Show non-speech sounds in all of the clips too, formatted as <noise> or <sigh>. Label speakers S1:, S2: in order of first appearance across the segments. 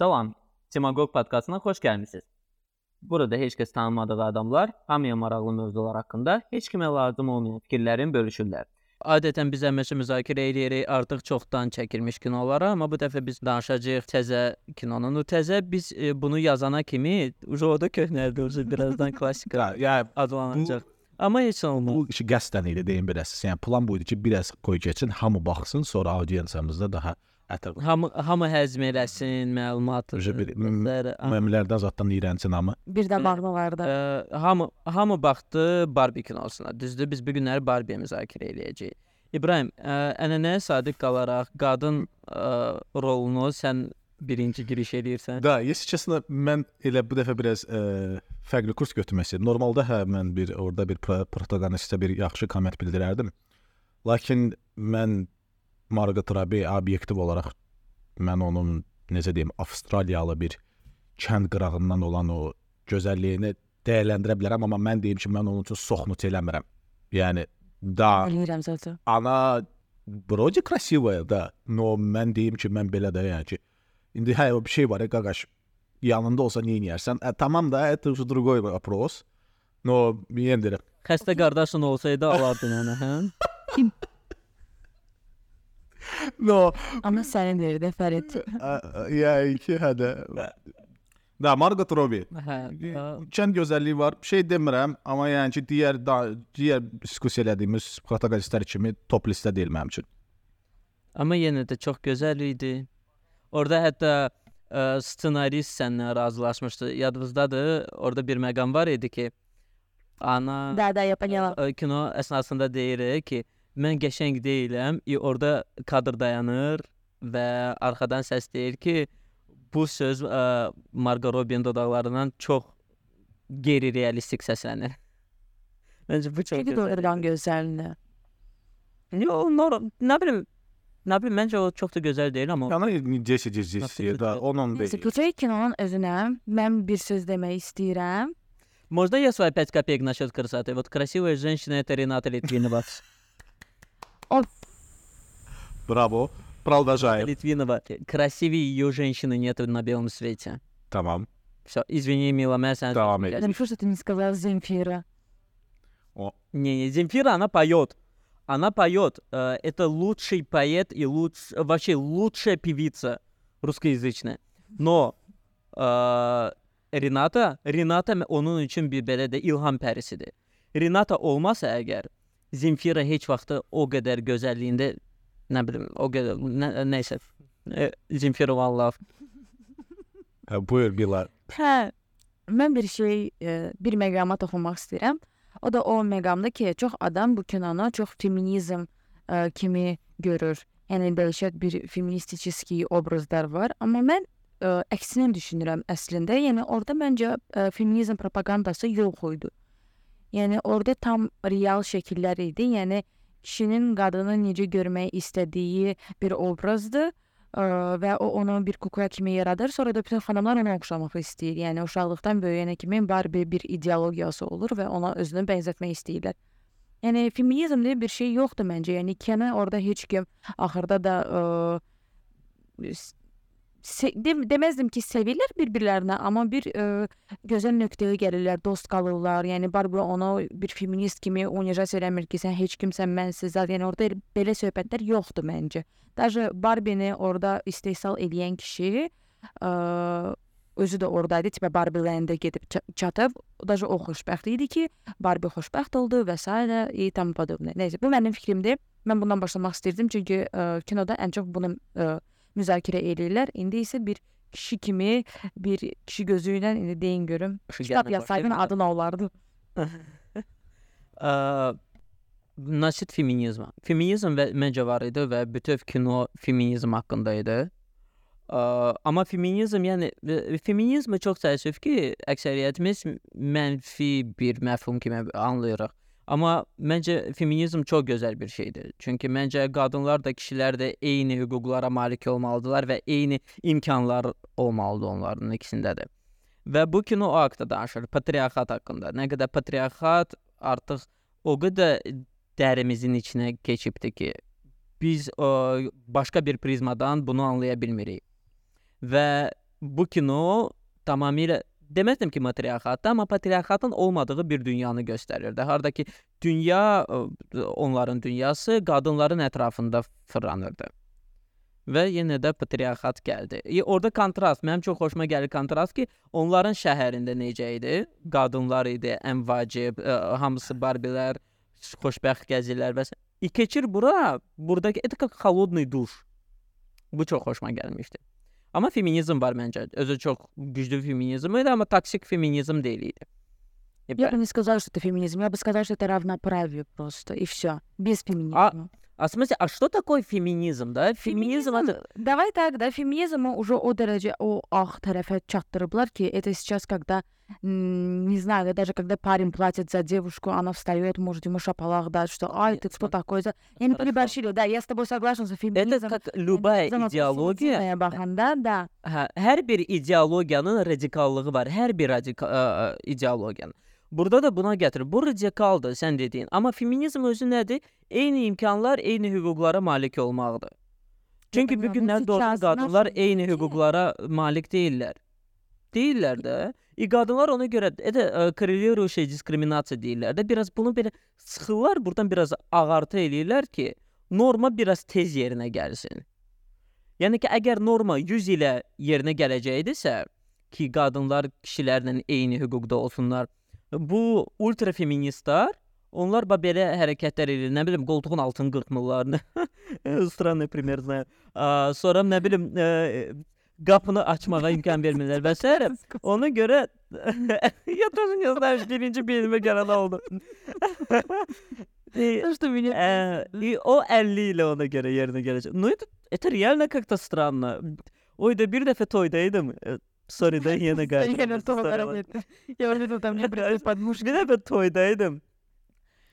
S1: Salam, Demagog podkastına xoş gəlmisiniz. Burada heç kəs tanımadığı adamlar hamıya maraqlı mövzular haqqında heç kimə lazım olmayan fikirlərini bölüşürlər.
S2: Adətən biz əməlli müzakirə eləyirik artıq çoxdan çəkilmiş kinolara, amma bu dəfə biz danışacağıq təzə kinonun. O təzə biz e, bunu yazana kimi o da köhnəldi, birazdan klassik
S3: Ya,
S2: adlanacaq. Amma heç olmaz.
S3: bu işi qəsdən idi deyim biraz. Yəni plan bu idi ki, biraz qoy keçsin, hamı baxsın, sonra audiensiyamızda daha ətraflı
S2: Hamı hamı həzm eləsin, məlumat.
S3: Üzə bir- m-
S2: ləri- Aha.
S3: müəmmilərdən zatdan iyrənsin amma.
S4: Bir də bağlılarda.
S2: Ə, hamı hamı baxdı Barbie kinosuna. Düzdür, biz bu günləri Barbie müzakirə eləyəcəyik. İbrahim, ə, ənənəyə sadiq qalaraq qadın ə, rolunu sən birinci giriş eləyirsən.
S3: Da, yes, çəsinə mən elə bu dəfə biraz ə, fərqli kurs götürmək istədim. Normalda hə mən bir orada bir pro protagonistə bir yaxşı komment bildirərdim. Lakin mən Margot Robbie obyektiv olaraq mən onun necə deyim, Avstraliyalı bir kənd qırağından olan o gözəlliyini dəyərləndirə bilərəm, amma mən deyim ki, mən onun üçün soxnut eləmirəm. Yəni da
S4: Bilmirəm zaten.
S3: она вроде красивая, да, но mən deyim ki, mən belə də yəni ki, indi hə o bir şey var, ya, qaqaş. Yanında olsa nə edərsən? Ə, tamam da, это уже другой вопрос. Но yendir.
S2: Xəstə qardaşın olsaydı alardın onu, hə? <laughs>
S3: No,
S4: Amma sənin deyirdi Fərid.
S3: yəni ki, hə də. Da, Margot Robbie.
S2: Hə. ə,
S3: Kənd gözəlliyi var. Şey demirəm, amma yəni ki, digər da, digər diskussiya elədiyimiz protagonistlər kimi top listə deyil mənim üçün.
S2: Amma yenə də çox gözəl idi. Orda hətta ə, ssenarist səninlə razılaşmışdı. Yadınızdadır? Orada bir məqam var idi ki, ana
S4: Da da yapanyalar.
S2: ə, kino əsnasında deyir ki, mən qəşəng deyiləm. E, orada kadr dayanır və arxadan səs deyir ki, bu söz ə, Margot Robbie-nin dodaqlarından çox qeyri-realistik səslənir. <laughs> Məncə bu çox
S4: Çünki
S2: gözəl.
S4: doğrudan gözəldir.
S2: Yo, nor nə bilim, nə bilim məncə o çox da gözəl deyil, amma
S3: Yəni Jesse Jesse
S2: Nasıl
S3: da
S2: kötü?
S3: onun
S4: Neyse,
S3: deyil.
S4: keçək kinonun özünə. Mən bir söz demək istəyirəm.
S2: Можно я свои 5 копеек насчет красоты? Вот красивая женщина это Рената Литвинова. <laughs>
S3: Bravo. Продолжаем.
S2: Литвинова. Красивее ее женщины нет на белом свете.
S3: Tamam.
S2: Все, извини, мила.
S3: Devam
S2: çox-
S3: et.
S4: Dedim что ты не сказал Земфира.
S2: Не, не, Земфира, она поет. Она поет. Э, это лучший поэт и луч... вообще лучшая певица русскоязычная. Но э, Renata, Renata m- onun üçün bir də ilham pərisidir. Renata olmasa əgər Zemfira heç vaxtı o qədər gözəlliyində nə bilim, o qədər nə, nəysə. E, Zemfira vallah.
S3: Hə, buyur Bilal.
S4: Hə. Mən bir şey, e, bir məqama toxunmaq istəyirəm. O da o məqamda ki, çox adam bu kinonu çox feminizm ə, kimi görür. Yəni dəhşət bir feministiçiski obrazlar var, amma mən ə, əksini düşünürəm əslində. Yəni orada məncə ə, feminizm propagandası yox idi. Yəni orada tam real şəkillər idi. Yəni kişinin qadını necə görmək istədiyi bir obrazdır. Ə, və o onu bir kukla kimi yaradır. Sonra da bütün xanımlar ona oxşamaq istəyir. Yəni uşaqlıqdan böyüyənə kimi Barbie bir ideologiyası olur və ona özünü bənzətmək istəyirlər. Yəni feminizm deyə bir şey yoxdur məncə. Yəni Kenə orada heç kim axırda da ə, s- se- dem deməzdim ki, sevirlər bir-birlərinə, amma bir ə, gözəl nöqtəyə gəlirlər, dost qalırlar. Yəni Barbie ona bir feminist kimi unicaz eləmir ki, sən heç kimsən, mənsiz. zat. Yəni orada el- belə söhbətlər yoxdur məncə. Даже Barbie-ni orada istehsal edən kişi ə, özü də oradaydı, tipə Barbie Land-ə gedib ça- çatıb. Даже o xoşbəxt idi ki, Barbie xoşbəxt oldu və s. и тому подобное. Nəysə, bu mənim fikrimdir. Mən bundan başlamaq istirdim çünki ə, kinoda ən çox bunu ə, müzakirə eləyirlər. İndi isə bir kişi kimi, bir kişi gözü ilə indi deyin görüm. Kitab yazsaydın adı nə olardı?
S2: Ə, Nasib feminizmə. Feminizm və məncə var idi və bütöv kino feminizm haqqında idi. Ə, amma feminizm, yəni feminizmi çox təəssüf ki, əksəriyyətimiz mənfi bir məfhum kimi anlayırıq. Amma məncə feminizm çox gözəl bir şeydir. Çünki məncə qadınlar da, kişilər də eyni hüquqlara malik olmalıdırlar və eyni imkanlar olmalıdır onların ikisində də. Və bu kino o haqqda danışır, patriarxat haqqında. Nə qədər patriarxat artıq o qədər dərimizin içinə keçibdi ki, biz ə, başqa bir prizmadan bunu anlaya bilmirik. Və bu kino tamamilə deməzdim ki, matriarxatdır, amma patriarxatın olmadığı bir dünyanı göstərirdi. Harda ki, dünya ə, onların dünyası qadınların ətrafında fırlanırdı. Və yenə də patriarxat gəldi. E, orada kontrast, mənim çox xoşuma gəlir kontrast ki, onların şəhərində necə idi? Qadınlar idi, ən vacib, ə, hamısı barbilər, xoşbəxt gəzirlər və s- E, keçir bura, buradakı это как холодный душ. Bu çox xoşuma gəlmişdi. Ama feminizm var bence. Özü çok güçlü feminизм ama toksik feminизм değildi. И
S4: я бы не сказала, что это феминизм. Я бы сказала, что это равноправие просто, и все. Без феминизма.
S2: А, а в смысле, а что такое феминизм, да? Феминизм,
S4: феминизм
S2: это...
S4: Давай так, да, феминизм уже о, о, о, о, о, о, о, о, о, о, не знаю, даже когда парень платит за девушку, она встает, может, ему шапалах дать, что, ай,
S2: Нет,
S4: ты кто
S2: смотри.
S4: такой? за-» Я не
S2: Хорошо.
S4: переборщили, да, я с тобой согласна, что
S2: Это
S4: феминизм...
S2: как любая
S4: феминизм
S2: идеология,
S4: позитивная baxanda, да.
S2: hə, hər bir ideologiyanın radikallığı var. Hər bir radikal ə, ə, ideologiyanın. Burada da buna gətirir. Bu radikaldır sən dediyin. Amma feminizm özü nədir? Eyni imkanlar, eyni hüquqlara malik olmaqdır. Çünki bu
S4: поняла. Ну,
S2: günlər doğrudan
S4: сейчас
S2: qadınlar
S4: наши
S2: eyni
S4: дети-
S2: hüquqlara malik deyillər. Deyirlər də. E qadınlar ona görə də korrelирующая diskriminasiya deyirlər də. Biraz bunu belə sıxırlar, burdan biraz ağartı eləyirlər ki, norma biraz tez yerinə gəlsin. Yəni ki, əgər norma 100 ilə yerinə gələcəkdisə, ki, qadınlar kişilərlə eyni hüquqda olsunlar. Bu ultra feministlər onlar ba belə hərəkətlər edir. Nə bilim, qoltuğun altını qırxmırlar. Странный пример знаю. Aa, sonra nə bilim, ə, qapını açmağa <laughs> imkan vermirlər və s. Ona görə <laughs> я тоже не знаю, birinci beynimə gələn oldu. И,
S4: То, что меня...
S2: э, и o 50 ilə ona görə yerinə gələcək. Ну это это реально как-то странно. Ой, да bir dəfə toydaydım. Э, Sorry da yenə
S4: Я
S2: qayıtdım.
S4: на то параметр. Я уже тут там мне придет подмышка.
S2: Bir dəfə toydaydım.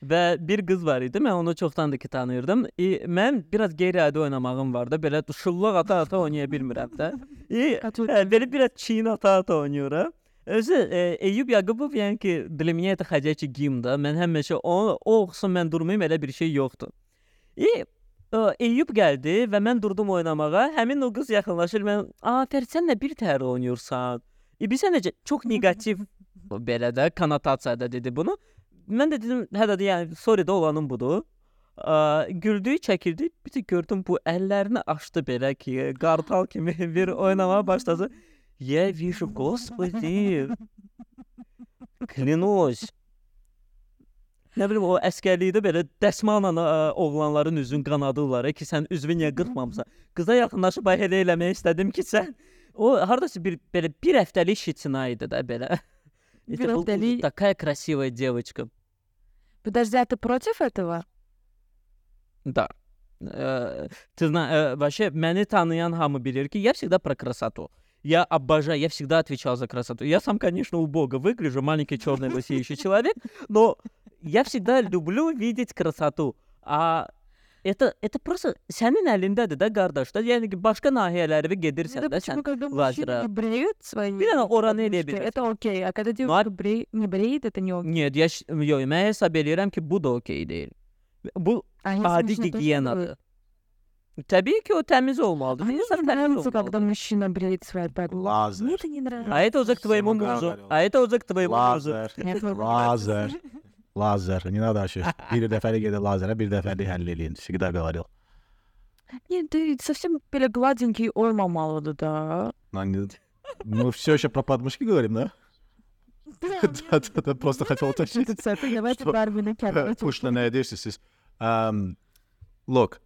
S2: Və bir qız var idi. Mən onu çoxdandır ki tanıyırdım. E, mən biraz qeyri-adi oynamağım var da, belə şullaq ata-ata oynaya bilmirəm də. E,
S4: Который-
S2: Hə, belə biraz çiyin ata-ata oynayıram. Özü e, Eyyub Yaqubov yəni ki, для меня это ходячий гимн da. Mən həmişə o o oxusun mən durmayım, elə bir şey yoxdur. E, e, Eyyub gəldi və mən durdum oynamağa. Həmin o qız yaxınlaşır. Mən, "A, Fərid sən nə bir təhər oynayırsan?" E, bilsən necə çox neqativ <laughs> belə də konnotasiyada dedi bunu. Mən də dedim, hə də yəni sorry da olanın budur. Ə, güldü, çəkildi. Bir də gördüm bu əllərini açdı belə ki, qartal kimi <laughs> bir oynamağa başladı. Я вижу, господи. Клянусь. Nə bilim o əskərlikdə belə dəsmalla ə, oğlanların üzünü qanadırlar ki, sən üzvü niyə qırxmamısan? Qıza yaxınlaşıb ay elə eləmək istədim ki, sən o hardasa bir belə bir həftəlik şitina idi da belə.
S4: Bir
S2: Это был
S4: həftəlik-
S2: такая красивая девочка.
S4: Подожди, а ты против этого?
S2: Да. Э, ты знаешь, вообще məni tanıyan hamı bilir я всегда про красоту. Я обожаю, я всегда отвечал за красоту. Я сам, конечно, убого выгляжу, маленький черный лысеющий человек, но я всегда люблю видеть красоту. А это это просто sənin əlindədir də qardaş da. Yəni ki, başqa nahiyələrə gedirsən
S4: Это
S2: də
S4: почему,
S2: sən.
S4: когда
S2: лазера.
S4: мужчины не бреют свои
S2: Bir dənə oranı eləyə
S4: подмышки,
S2: bilirsən.
S4: это окей, а когда
S2: а-
S4: девушка бре- не бреет, это не окей.
S2: Нет, я ş- yox, mən hesab eləyirəm ki, bu da okey deyil. Bu
S4: А если
S2: adi
S4: мужчина тоже
S2: gigiyenadır.
S4: бреет?
S2: Təbii ki, o təmiz olmalıdır.
S4: А мне
S2: İnsan
S4: не
S2: təmiz
S4: нравится,
S2: olmalıdır.
S4: когда мужчина бреет свои подмышки.
S3: Lazer.
S4: Мне это не нравится.
S2: А это уже к твоему
S3: Самое
S2: мужу.
S3: говорил.
S2: А это уже к твоему мужу.
S3: Lazer. <laughs>
S4: Нет, вы-
S3: Lazer. Lazer. Yine daşı. Bir dəfəlik gedir lazerə, bir dəfəlik həll eləyin. Sigda qalır.
S4: Нет, ты совсем belə gladенький olmamalıdır da.
S3: Ну, мы все еще про подмышки говорим, да? Да, да, да, просто хотел уточнить.
S4: Этот цепь, давайте
S3: Что?
S4: Барбина Кятова.
S3: Puşla nə edirsiniz siz? Um, look.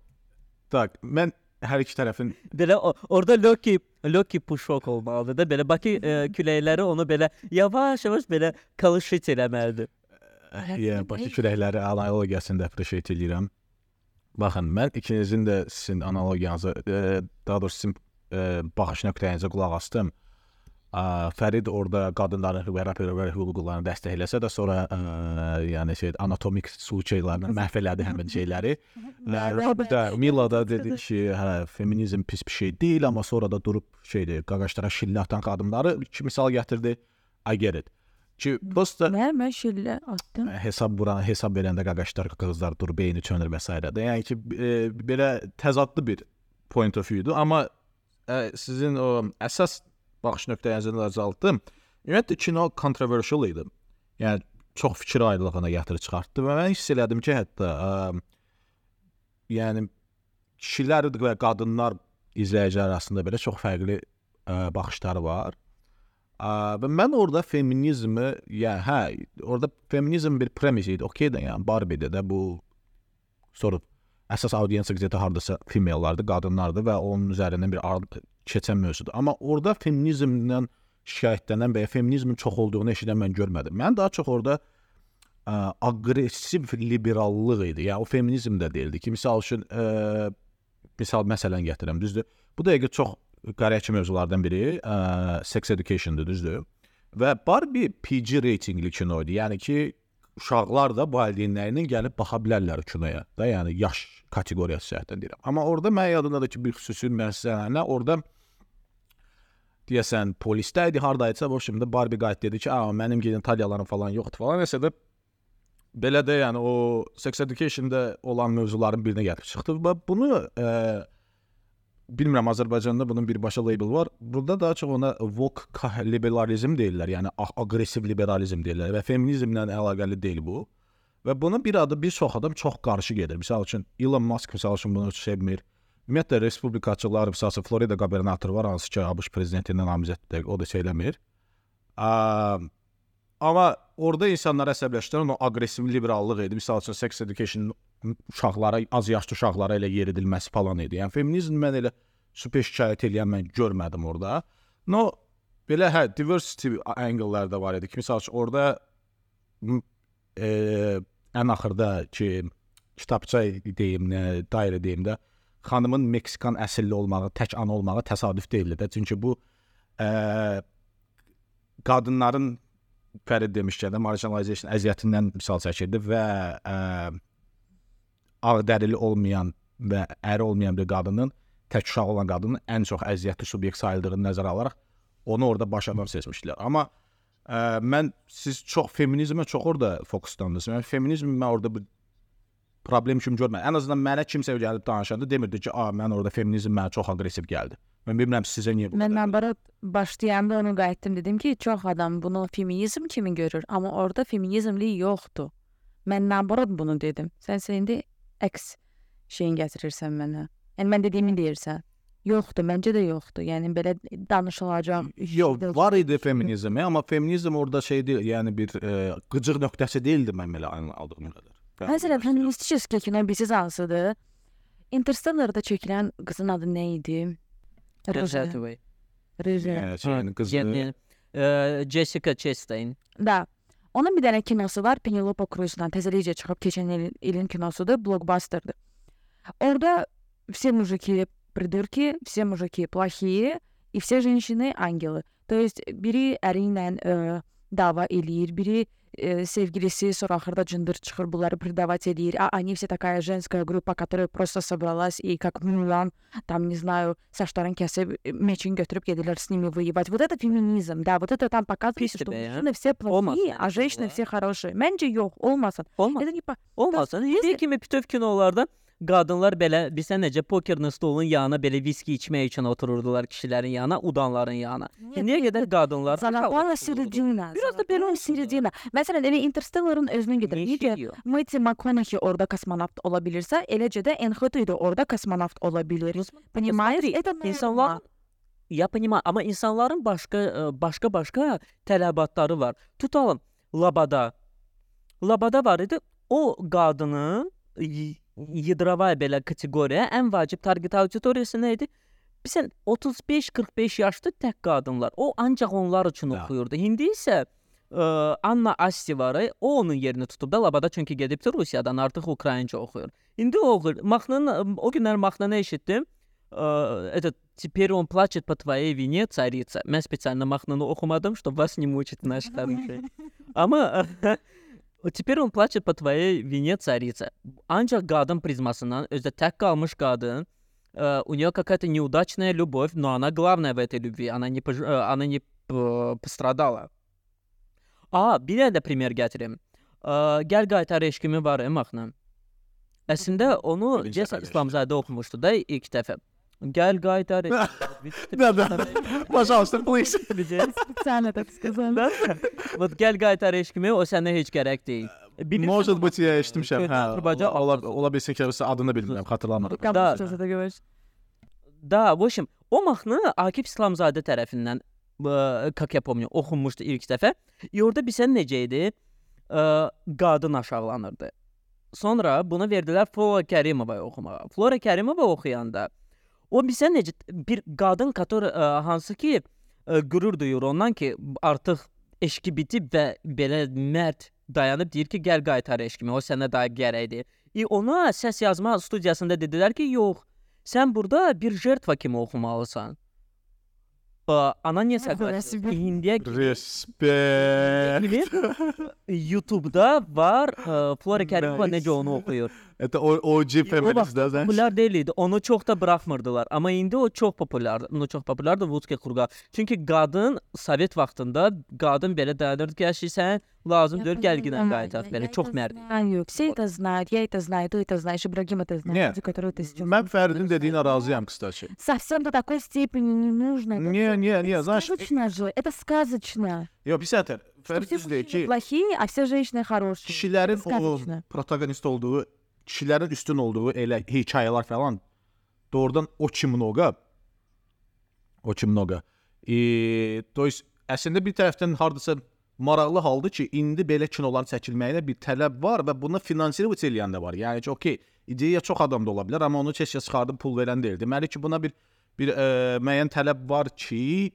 S3: Tak, mən hər iki tərəfin
S2: Belə o, orada Loki Loki pushok olmalıdır da belə Bakı e, <laughs> küləkləri onu belə yavaş-yavaş belə kalışit eləməlidir.
S3: Yeah, Bakı küləkləri analoqiyasını da appreciate edirəm. Baxın, mən ikinizin də sizin analogiyanızı, e, daha doğrusu sizin e, baxış nöqtəyinizə qulaq astım. E, Fərid orada qadınların və rapperlər hüquqlarını dəstəkləsə də sonra e, ə, yəni şey anatomik suçeylərini məhv elədi həmin şeyləri. <laughs> və Robda Mila da dedi ki, hə, feminizm pis bir şey deyil, amma sonra da durub şeydir, qaqaşlara şillə atan qadınları iki misal gətirdi. I get it. Ki prosta
S4: Nə, şillə atdım.
S3: hesab vuran, hesab verəndə qaqaşlar, qızlar durub beyni çönür və s. də. Yəni ki, e, belə təzadlı bir point of view-dur, amma e, sizin o əsas baxış nöqtəyinizi azaltdım. Ümumiyyətlə kino controversial idi. Yəni çox fikir ayrılığına gətirib çıxartdı və mən hiss elədim ki, hətta ə, yəni kişilər və qadınlar izləyicilər arasında belə çox fərqli ə, baxışları var. Və mən orada feminizmi, ya hə, orada feminizm bir premis idi. Okay də, yəni Barbie-də də bu sort of əsas audiensiya qeydə hardasa femellardı, qadınlardı və onun üzərindən bir keçən mövzudur. Amma orada feminizmlə şikayətlənən və ya feminizmin çox olduğunu eşidən mən görmədim. Mən daha çox orada ə, aqressiv liberallıq idi. Yəni o feminizm də deyildi ki, məsəl üçün ə, misal məsələn gətirəm, düzdür? Bu dəqiqə çox qarəçi mövzulardan biri ə, sex education'dır, düzdür? Və Barbie PG reytinqli kino idi. Yəni ki, uşaqlar da valideynlərinin gəlib baxa bilərlər kinoya. Da yəni yaş kateqoriyası cəhətdən deyirəm. Amma orada mənim yadımdadır ki, bir xüsusi müəssisələrlə orada deyəsən polisdə idi, hardayısa bu şimdi Barbie qayıt dedi ki, "A, mənim genitaliyalarım falan yoxdur" falan. Nəsə də belə də yəni o sex education-da olan mövzuların birinə gəlib çıxdı və bunu ə, bilmirəm Azərbaycanda bunun birbaşa label var. Burada daha çox ona woke liberalizm deyirlər. Yəni aq- aqressiv liberalizm deyirlər və feminizmlə əlaqəli deyil bu. Və bunu bir adı bir çox adam çox qarşı gedir. Məsəl üçün Elon Musk məsəl üçün bunu sevmir. Ümumiyyətlə respublikaçılar, məsəl üçün Florida qubernatoru var, hansı ki ABŞ prezidentindən namizəddir, o da. Aa, amma orada insanları əsəbləşdirən o aqressiv liberallıq idi. Məsəl üçün sex education uşaqlara, az yaşlı uşaqlara elə yeridilməsi falan idi. Yəni feminizm mən elə super şikayət edən mən görmədim orada. No belə hə diversity angle-lar da var idi ki, məsəl üçün orada e, ən axırda ki kitabça deyim, nə, dairə deyim də xanımın Meksikan əsilli olmağı, tək ana olmağı təsadüf deyildi də. Çünki bu ə, qadınların Fərid demişkən də marginalization əziyyətindən misal çəkirdi və ə, ağ dərili olmayan və əri olmayan bir qadının tək uşağı olan qadının ən çox əziyyətli subyekt sayıldığını nəzərə alaraq onu orada baş adam seçmişdilər. Amma ə, mən siz çox feminizmə çox orada fokuslandınız. Mən feminizmi mən orada bir problem kimi görmədim. Ən azından mənə kimsə gəlib danışanda demirdi ki, "A, mən orada feminizm mənə çox aqressiv gəldi." Mən bilmirəm sizə niyə bu
S4: Mən nabarat başlayanda onu qayıtdım dedim ki, çox adam bunu feminizm kimi görür, amma orada feminizmlik yoxdur. Mən nabarat bunu dedim. Sən indi əks şeyin gətirirsən mənə. Yəni mən dediyimi deyirsən. Yoxdur, məncə də yoxdur. Yəni belə danışılacaq.
S3: Yox,
S4: şeydə-
S3: var idi feminizm, amma feminizm orada şey deyil, yəni bir e, qıcıq nöqtəsi deyildi mən belə aldığım qədər.
S4: Məsələn, feministический kino bilirsiz hansıdır? Interstellar-da çəkilən qızın adı nə idi? Röje.
S2: Hathaway.
S4: Röje.
S3: Yəni, yəni qızı
S2: Yəni, ə, Jessica Chastain.
S4: Da. Onun bir dənə kinosu var, Penelope Cruz-la təzəlicə çıxıb keçən il, ilin kinosudur, blockbusterdir. Orada все mужики придурки, все mужики плохие, и все женщины ангелы. То есть biri əri ilə ə, dava eləyir, biri ə, sevgilisi sonra axırda cındır çıxır, bunları предавать eləyir. А они все такая женская группа, которая просто собралась и как Мулан, там, не знаю, saçlarını kəsib ə, meçin götürüb gedirlər с ними воевать. Вот это феминизм, да, вот это там показывается,
S2: Pis
S4: что
S2: də,
S4: мужчины все плохие,
S2: Olmasın
S4: а женщины
S2: bunlar.
S4: все хорошие. Məncə yox, olmasın.
S2: Olmaz.
S4: Это не по...
S2: Olmasın. İndi kimi bütöv kinolarda qadınlar belə bilsən necə pokernin stolunun yanına belə viski içmək üçün otururdular kişilərin yanına, udanların yanına. Niyə qədər qadınlar
S4: Zarabana середина.
S2: Biraz da belə
S4: Zarabana
S2: olsun da.
S4: середина. Məsələn, elə Interstellar-ın özünü gedir. Necə
S2: Necə?
S4: Matthew McConaughey orada kosmonavt ola bilirsə, eləcə də Anne Hathaway da orada kosmonavt ola bilir. Понимаешь?
S2: Смотри,
S4: Это
S2: insanlar
S4: normal.
S2: Ya понимаю, amma insanların başqa ə, başqa başqa tələbatları var. Tutalım Labada. Labada var idi. O qadının y- yadrovaya belə kateqoriya ən vacib target auditoriyası nə idi? Bilirsən 35-45 yaşlı tək qadınlar. O ancaq onlar üçün
S3: Ya.
S2: oxuyurdu. İndi isə ə, Anna Asti var, e, o onun yerini tutub da Labada çünki gedibdi Rusiyadan artıq Ukraynca oxuyur. İndi o oxuyur. Mahnının o günlər mahnını eşitdim. Э, этот теперь он плачет по твоей вине, царица. Mən специально mahnını oxumadım, чтобы вас не мучить наши старые. Amma теперь он плачет по твоей вине, царица. Ancaq qadın prizmasından özdə tək qalmış qadın э, у нее какая-то неудачная любовь, но она главная в этой любви. Она не пож- э, она не пострадала. Də primer gətirim. Ə, Gəl qaytar eşqimi var mahnı. Əslində onu
S3: Birinci
S2: Cəsə
S3: dəfə
S2: İslamzadə oxumuşdu da ilk dəfə. Gəl qaytar.
S3: Пожалуйста, please.
S4: Специально так сказала.
S2: Вот gəl qaytar eşkimi o sənə heç gərək deyil. Bilirsən,
S3: Может быть, я eşitmişəm. Hə.
S2: Azərbaycan
S3: Ola, ola bilsin ki, mesela adını bilmirəm, xatırlamıram.
S4: Кому
S2: Да.
S4: сейчас это говоришь?
S2: Da, в общем, o mahnı Akif İslamzadə tərəfindən ə, как я помню, oxunmuşdu ilk dəfə. E, orada bilsən necə idi? Ə, qadın aşağılanırdı. Sonra bunu verdilər Flora Kərimovaya oxumağa. Flora Kərimova oxuyanda O bilirsən necə bir qadın qator ə, e, hansı ki e, ə, qürur duyur ondan ki, artıq eşqi bitib və belə mərd dayanıb deyir ki, gəl qaytar eşqimi. O sənə daha gərəkdir. İ ona səs yazma studiyasında dedilər ki, yox, sən burada bir jertva kimi oxumalısan. E, ə, ana niyə
S4: sədvəsi
S2: indiyə
S3: respekt. <laughs>
S2: YouTube-da var ə, Flora Kərimova necə onu oxuyur.
S3: Это o- OG feministlər, sən?
S2: Populyar deyil idi. Onu çox da buraxmırdılar. Amma indi o çox populyardır. Onu çox populyardır Vutke Kurga. Çünki qadın Sovet vaxtında qadın belə dayanırdı ki, "Əşi sən lazımdır, gəl ginə qayıtaq." Belə çox mərd.
S4: Знаю, все это знают, я это знаю, ты это знаешь, Ибрагим это знает,
S3: Нет.
S4: люди, которые ты сейчас...
S3: Mən Fəridin dediyinə razıyam kısaca.
S4: Совсем до такой степени не нужно. это
S3: Не,
S4: всё-
S3: не,
S4: это
S3: не, знаешь,
S4: Сказочно же, это сказочно.
S3: Yox, bir sətər.
S4: Что
S3: Fərid
S4: все
S3: düz deyir
S4: мужчины
S3: ki,
S4: плохие, а все женщины хорошие.
S3: kişilərin o
S4: Сказочно.
S3: protagonist olduğu, kişilərin üstün olduğu elə hekayələr falan doğrudan o kimnoga o kimnoga. E, to есть əslində bir tərəfdən hardasa maraqlı haldır ki, indi belə kinoların çəkilməyinə bir tələb var və buna finansировать edən də var. Yəni ki, okey, ideya çox adam da ola bilər, amma onu keşkə çıxardıb pul verən deyil. Deməli ki, buna bir bir ə, müəyyən tələb var ki,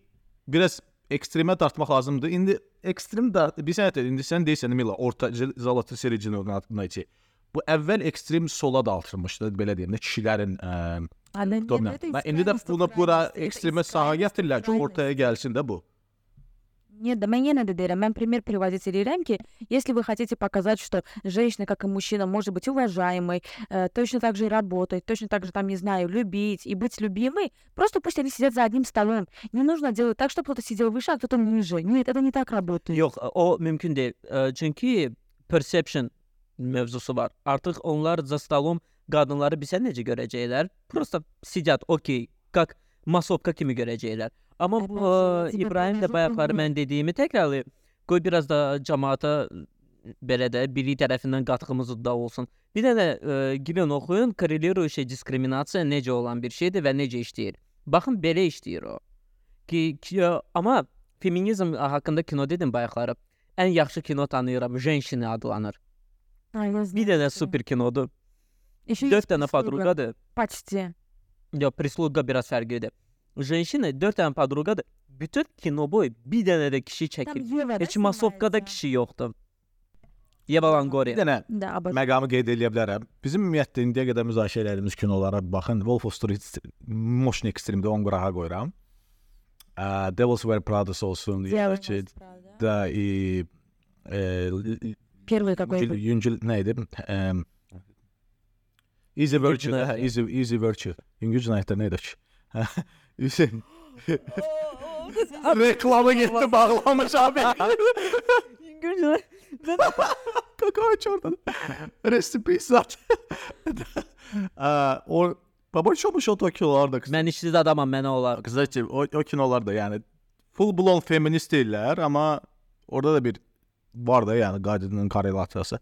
S3: biraz ekstremə dartmaq lazımdır. İndi ekstrem də bir sənət indi sən deyirsən Mila, orta Zalata Sericinin altındakı. Bu əvvəl ekstrem sola dartılmışdı, belə deyim də kişilərin ə,
S4: А, да нет,
S3: Domnam.
S4: это
S3: Və indi də
S4: искренность,
S3: buna
S4: это
S3: bura
S4: крайность, это
S3: ekstremə sağa
S4: искренность,
S3: gətirirlər ki,
S4: крайность.
S3: ortaya gəlsin də bu.
S4: Нет, да мне надо дыря. Мен пример приводителей рамки. Если вы хотите показать, что женщина, как и мужчина, может быть уважаемой, э, точно так же и работать, точно так же, там, не знаю, любить и быть любимой, просто пусть они сидят за одним столом. Не нужно делать так, чтобы кто-то сидел выше, а кто-то ниже. Нет, это не так работает.
S2: Yox, o mümkün deyil. Ə, Çünki perception mövzusu var. Artıq onlar zastalom qadınları bizə necə görəcəklər? Prosta sидят, okey, как masovka kimi görəcəklər. Amma
S4: Evet,
S2: bu
S4: evet,
S2: ə, İbrahim də
S4: tipoloji
S2: bayaqları
S4: uyğun.
S2: mən dediyimi təkrarlayım. Qoy biraz da cəmaata belə də biri tərəfindən qatığımız da olsun. Bir dənə ə, girin oxuyun, korreliruющая diskriminasiya necə olan bir şeydir və necə işləyir. Baxın belə işləyir o. Ki, ki amma feminizm haqqında kino dedim bayaqları. Ən yaxşı kino tanıyıram, Женщины adlanır.
S4: А, я
S2: Bir
S4: знаю,
S2: dənə
S4: что-
S2: super kinodur.
S4: Ещё
S2: 4
S4: есть
S2: dənə
S4: прислуга.
S2: padruqadır.
S4: Почти.
S2: Yox, Prisluga biraz fərqlidir. Женщины 4 dənə padruqadır. Bütün kino boyu bir dənə də kişi
S4: Там
S2: çəkir.
S4: Ева, да,
S2: Heç masovkada
S4: снимается?
S2: kişi yoxdur. Yeva Langori.
S3: Bir dənə
S4: Да, обожаю.
S3: məqamı qeyd edə bilərəm. Bizim ümumiyyətlə indiyə qədər müzakirə etdiyimiz kinolara baxın. Wolf of Street Motion Extreme'də 10 qırağa qoyuram. Ə, Devil's Wear Prada olsun,
S4: Делай
S3: ki,
S4: правда.
S3: da e, e,
S4: Первый какой
S3: yüngül, yüngül nə idi? Ə, Easy Virtue,
S2: cinayət,
S3: hə,
S2: ya.
S3: Easy Easy Virtue. Yüngül cinayətlər nə idi ki? Hüseyn Reklamı getdi bağlamış abi. Какой oradan. Rest in peace zat. Aa, o baba çomuş o Tokyolarda kız.
S2: Mən işsiz adamam, mənə olar.
S3: Kısaca o, o kinolarda yani full blown feminist değiller ama orada da bir var da yani qadının korrelasiyası.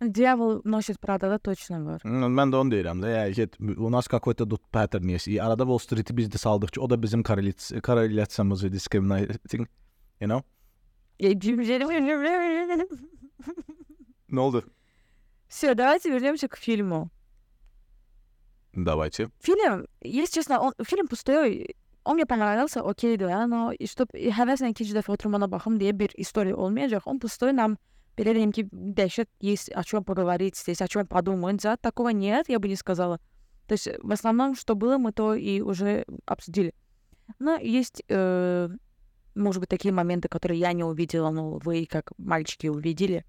S4: Дьявол носит Прада, да, точно var.
S3: Hmm, Mən də onu deyirəm də. Yəni ki, у нас какой-то тут pattern есть. И arada Wall Street-i biz də saldıqca o da bizim korreляц- korreляцiyamızı discriminating, you know? <laughs> Ne oldu?
S4: Все, давайте вернемся к фильму.
S3: Давайте.
S4: Фильм, если честно, он, фильм пустой. Он мне понравился, окей, да, но и чтоб həvəslə ikinci dəfə oturmana baxım deyə bir история olmayacaq. Он пустой нам belə deyim ki, dəhşət есть о чем поговорить, здесь о чем подумать. Да, такого нет, я бы не сказала. То есть в основном, что было, мы то и уже обсудили. Но есть, э, может быть, такие моменты, которые я не увидела, но вы, как мальчики, увидели.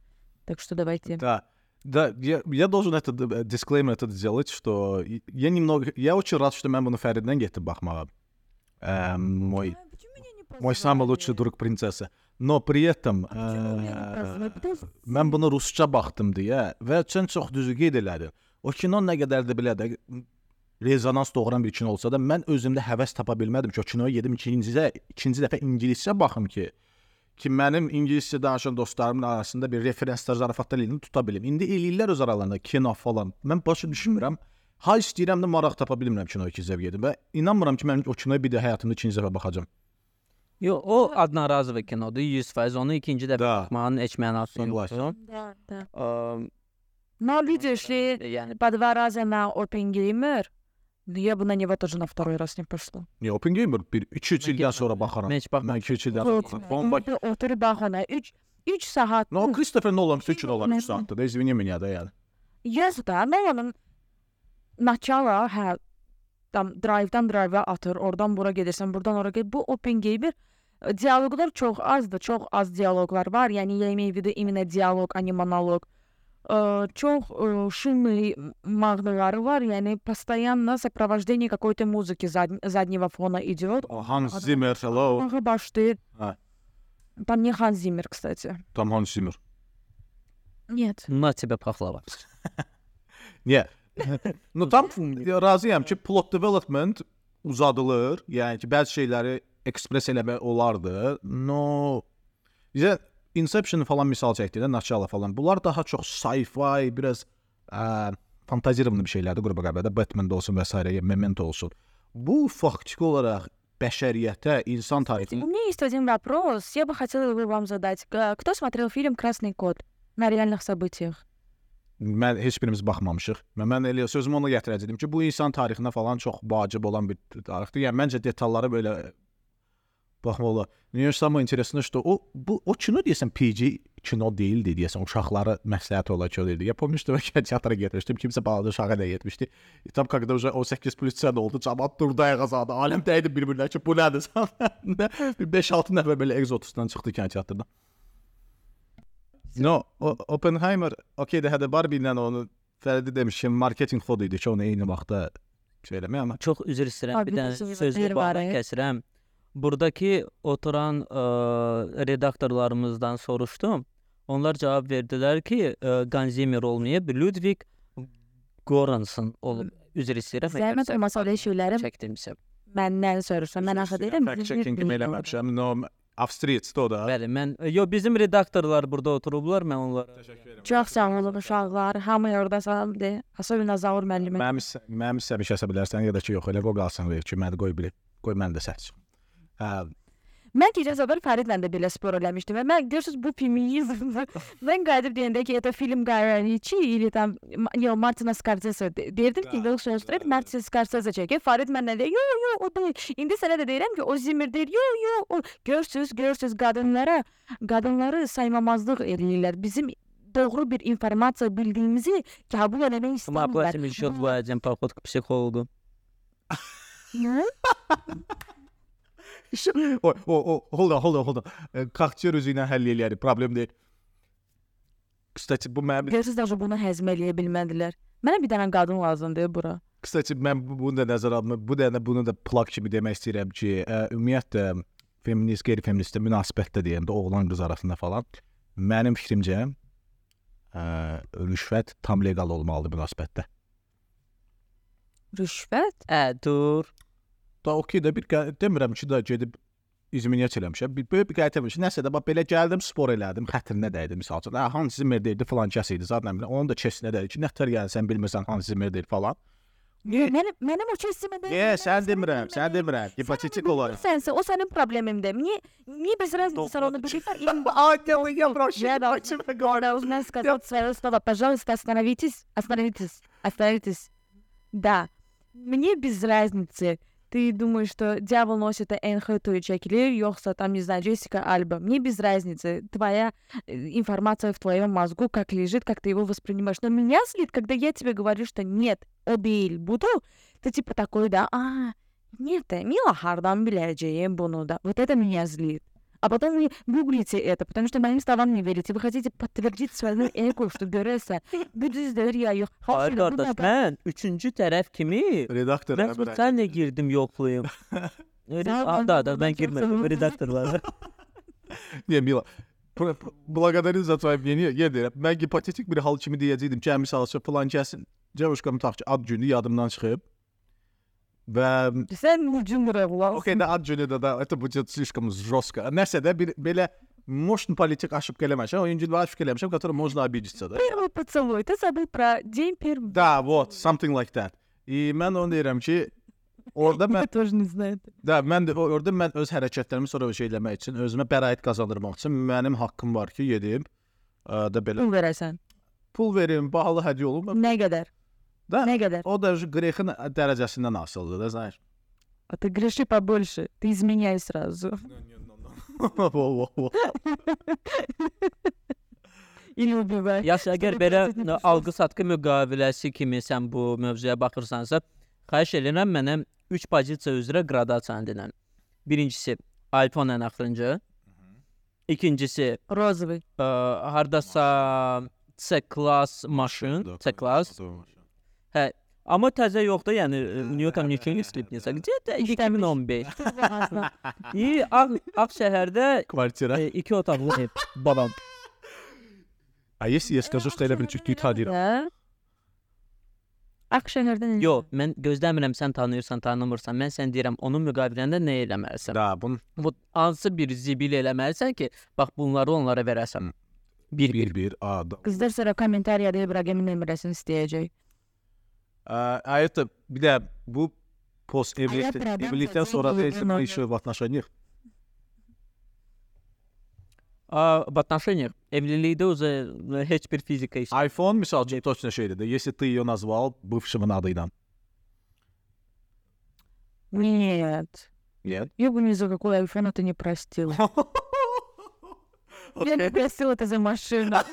S4: Так что давайте.
S3: Да. Да, я, я должен это э, disclaimer это сделать, что и- я немного, я очень рад, что mən bunu Fəriddən getdim baxmağa. Ə, мой мой самый лучший друг принцесса. Но при этом ə, mən bunu rusca baxdım deyə və sən çox düzü qeyd elədin. O kino nə qədər də belə də rezonans doğuran bir kino olsa da mən özümdə həvəs tapa bilmədim ki, o kinoya gedim ikincizə, ikinci dəfə ingiliscə baxım ki, ki mənim ingiliscə danışan dostlarımın arasında bir referenslər, zarafatlar elini tuta bilim. İndi eləyirlər öz aralarında kino falan. Mən başa düşmürəm. Ha istəyirəm də maraq tapa bilmirəm kinoya ikinci dəfə gedim və inanmıram ki, mən o kinoya bir də həyatımda ikinci dəfə baxacağam.
S2: Yox, o adına razı bir kinodur 100%. Onu ikinci dəfə
S3: Da.
S2: baxmağın heç mənası
S3: Soglasi.
S2: yoxdur.
S4: Да, да.
S2: Əm,
S4: Но видишь ли,
S2: Yəni
S4: по два раза на OpenGamer, я бы на него тоже на второй раз не пошла.
S3: Niyə Open Gamer bir 2-3
S2: Mən
S3: ildən sonra
S2: getmədim.
S3: baxaram.
S2: Mən heç baxmadım.
S3: Mən 2-3 ildən
S4: Вот.
S3: sonra. Bomba.
S4: Orada Otur bax ona 3 3 saat.
S3: No, Christopher Nolan üçün olan 3
S4: Mən-
S3: saatdır. Da извини меня da yəni.
S4: Yes da, mən onun начало hə tam drive-dan drive-a atır, oradan bura gedirsən, buradan ora gedir. Bu Open Gamer e, dialoqlar çox azdır, çox az dialoqlar var. Yəni я имею в виду именно диалог, а не монолог. Э, Çox э, шумные маhnıları var. Yəni постоянно сопровождение какой-то музыки зад- заднего фона идет.
S3: O Hans Zimmer, hello.
S4: Mahnı başlayır.
S3: Ha.
S4: Там не Ханс Зиммер, кстати.
S3: Tam Hans Zimmer.
S4: Нет.
S2: na тебе paxlava. <laughs>
S3: Niyə? <laughs> no tam razıyam ki, plot development uzadılır. Yəni ki, bəzi şeyləri ekspress eləmək olardı. No bizə Inception falan misal çəkdi də, Načala falan. Bunlar daha çox sci-fi, biraz ə, fantaziyamlı bir şeylərdir qrupa qəbədə. Batman-da olsun və s. Memento olsun. Bu faktiki olaraq bəşəriyyətə, insan
S4: У
S3: tarixinə
S4: меня есть один вопрос. Я бы хотела его вам задать. К- Кто смотрел фильм «Красный кот» на реальных событиях?
S3: mən heç birimiz baxmamışıq. Və mən elə sözümü ona gətirəcəydim ki, bu insan tarixinə falan çox vacib olan bir tarixdir. Yəni məncə detalları belə baxmaq olar. Niyə самое интересное, что o bu o kino deyəsən PG kino deyildi deyəsən uşaqlara məsləhət olan kino deyildi. Я помню, что я teatra getmişdim. Kimsə balaca uşağa da getmişdi. E, tam когда уже 18 plus sən oldu, cəmaət durdu ayağa zadı. Aləm dəydi bir-birinə ki, bu nədir? <laughs> bir 5-6 nəfər belə egzotusdan çıxdı kinoteatrdan. No, o, Oppenheimer, okey də hədə Barbie ilə onu Fəridi demiş ki, marketinq kodu idi ki, onu eyni vaxtda şey eləmək amma
S2: Çox üzr istəyirəm. Bir dənə sözü
S4: e.
S2: kəsirəm. Buradakı oturan ə, redaktorlarımızdan soruşdum. Onlar cavab verdilər ki, ə, Ganzimer olmayıb, Ludwig Göransson olub. Üzr istəyirəm.
S4: Zəhmət olmasa elə şeyləri
S2: çəkdimsə.
S4: məndən soruşsan. Mən axı deyirəm.
S3: fact checking kimi eləməmişəm. No, Avstriyada o da.
S2: Bəli, mən yo bizim redaktorlar burada oturublar, mən onlara
S3: Təşəkkür edirəm.
S4: Çox sağ olun uşaqlar. Hamı orada salam de. Особенно Zaur müəllimə.
S3: Mənim isə- mənim istəmiş kəsə bilərsən ya da ki, yox, elə qoy qalsın ver ki, məni qoy bir qoy mən də səs. Hə,
S4: Mən keçən səfər Fəridlə də belə spor eləmişdim və mən görürsüz bu feminizm. mən qayıdıb deyəndə ki, это фильм Гая Ричи или там М- yo Martina Scorsese de- deyirdim ki,
S3: Da,
S4: Will Showstreet Martin Scorsese çəkir. Farid məndən deyir, yo yo o deyil. İndi sənə də deyirəm ki, o Zimmer deyir, yo yo o görürsüz, görürsüz qadınlara qadınları saymamazlıq eləyirlər. Bizim doğru bir informasiya bildiyimizi qəbul eləmək
S2: Amma
S4: istəmirlər.
S2: Platin Mishot vəzən paxot psixoloqu.
S4: Hı?
S3: o, o, o, hold on, hold on, hold on. E, Kaktör özü ilə həll eləyərik, problem deyil. Kstati, bu mənim
S4: Görürsüz də bunu həzm eləyə bilmədilər. Mənə bir dənə qadın lazımdır bura.
S3: Kısaca mən bu- bunu da nəzərə aldım. Bu da bunu da plak kimi demək istəyirəm ki, ə, ümumiyyətlə feminist, qeyri-feministə münasibətdə deyəndə oğlan qız arasında falan mənim fikrimcə ə, rüşvət tam leqal olmalıdır münasibətdə.
S4: Rüşvət?
S2: Ə, dur.
S3: Da okey də bir qə- demirəm ki, da gedib izminiyyət eləmişəm. Bir böyük bir qəyət eləmişəm. Nəsə də bax belə gəldim, spor elədim, xətrinə dəydi məsəl üçün. Hə, Hans Zimmer deyildi, falan kəs idi zaten. Onun da kesinə dəydi ki, nətər yəni sən bilmirsən Hans Zimmer deyil falan.
S4: Mənim mənim o kəsimdə.
S3: Niyə sən demirəm, sən demirəm. Hipotetik olaraq.
S4: Sənsə, o sənin problemindir. Niyə niyə без разницы sən onu bilirsən? Им
S3: Ангелы, я прошу,
S4: Я
S3: дайте мне
S4: должна сказать свое слово. Пожалуйста, остановитесь, остановитесь, остановитесь. Да, мне без разницы. Ты думаешь, что дьявол носит Энн Хэтэуэй чекили, yoxsa там, не знаю, Джессика Альба. Мне без разницы. Твоя э, информация в твоем мозгу, как лежит, как ты его воспринимаешь. Но меня злит, когда я тебе говорю, что нет, değil, budur. Ты типа такой, да, а, нет, Мила hardan biləcəyim bunu da. Вот это меня злит. А потом вы гуглите это, потому что моим словам не верите. Вы хотите подтвердить свою эго, что görəsən. Bu düzdür ya, yox.
S2: Hayır qardaş, mən üçüncü tərəf kimi
S3: Redaktor.
S2: mən sənlə girdim yoxlayım. <laughs>
S4: Sən
S2: Aa, da da
S4: ondan
S2: mən
S4: çox
S2: girmədim
S4: sevimli.
S2: redaktorlara. <laughs>
S3: Не, Мила. Pr- pr- Благодарю за твое мнение. Yedirəm. Mən hipotetik bir hal kimi deyəcəydim ki, misal üçün filan kəsin Cəvuşqam tutaq ki, ad günü yadımdan çıxıb. və
S4: Sən ucundur oğlan.
S3: okey də ad günüdə də это будет слишком жестко. Nəsə də bir belə мощный политик ошибка eləməmişəm. Oyuncular ошибка eləmişəm, который можно обидеться, да.
S4: Первый поцелуй. Ты забыл про день первого.
S3: Da, вот, something like that. И mən onu deyirəm ki, orada mən
S4: Я тоже не знаю.
S3: da mən də orada mən öz hərəkətlərimi sonra şey eləmək üçün, özümə bəraət qazandırmaq üçün mənim haqqım var ki, gedim ə, da belə
S4: Pul verəsən.
S3: pul verim, bahalı hədiyyə olum.
S4: Nə qədər?
S3: Da,
S4: Nə qədər?
S3: o da qrexin dərəcəsindən asılıdır da, знаешь.
S4: А ты греши побольше. Ты изменяй сразу. <laughs> Или убивай.
S2: Yaxşı, əgər
S4: Sonra
S2: belə
S4: prezident
S2: ə,
S4: düşürsən.
S2: alqı-satqı müqaviləsi kimi sən bu mövzuya baxırsansa, xahiş edirəm mənə 3 pozisiya üzrə qradasiyanı denən. Birincisi iPhone ən axırıncı. İkincisi
S4: Розовый.
S2: ə, hardasa C-class maşın, C-class. Hə, amma təzə yoxdur, yəni ə, New Communication Street nəsə. Где-то 2015.
S4: Ужасно.
S2: İyi, Ağ, Ağ şəhərdə
S3: Kvartira.
S2: e, iki otaqlı ev. Babam.
S3: А если я скажу, что я bir çüktü tanıyıram?
S4: Да. Akşehir'den
S2: Yox, mən gözləmirəm sən tanıyırsan, tanımırsan. Mən sən deyirəm, onun müqabilində nə eləməlisən?
S3: Da, bunun
S2: Bu hansı bir zibil eləməlisən ki, bax bunları onlara verəsən. Bir bir.
S3: bir bir A da.
S4: Kızlar sonra komentariyada İbrahim'in numarasını isteyecek.
S3: А, а это de bu post evlilik,
S4: problem
S3: evlilikten sonra da еще в отношениях.
S2: A, в отношениях evlilikdə özə heç bir fizika iş.
S3: iPhone misal üçün точно şeydir də. Если ты ее назвал бывшим adıyla.
S4: Нет.
S3: Нет.
S4: Я бы ни за какой айфон это не простила. <laughs> Я не простила это за машину. <laughs>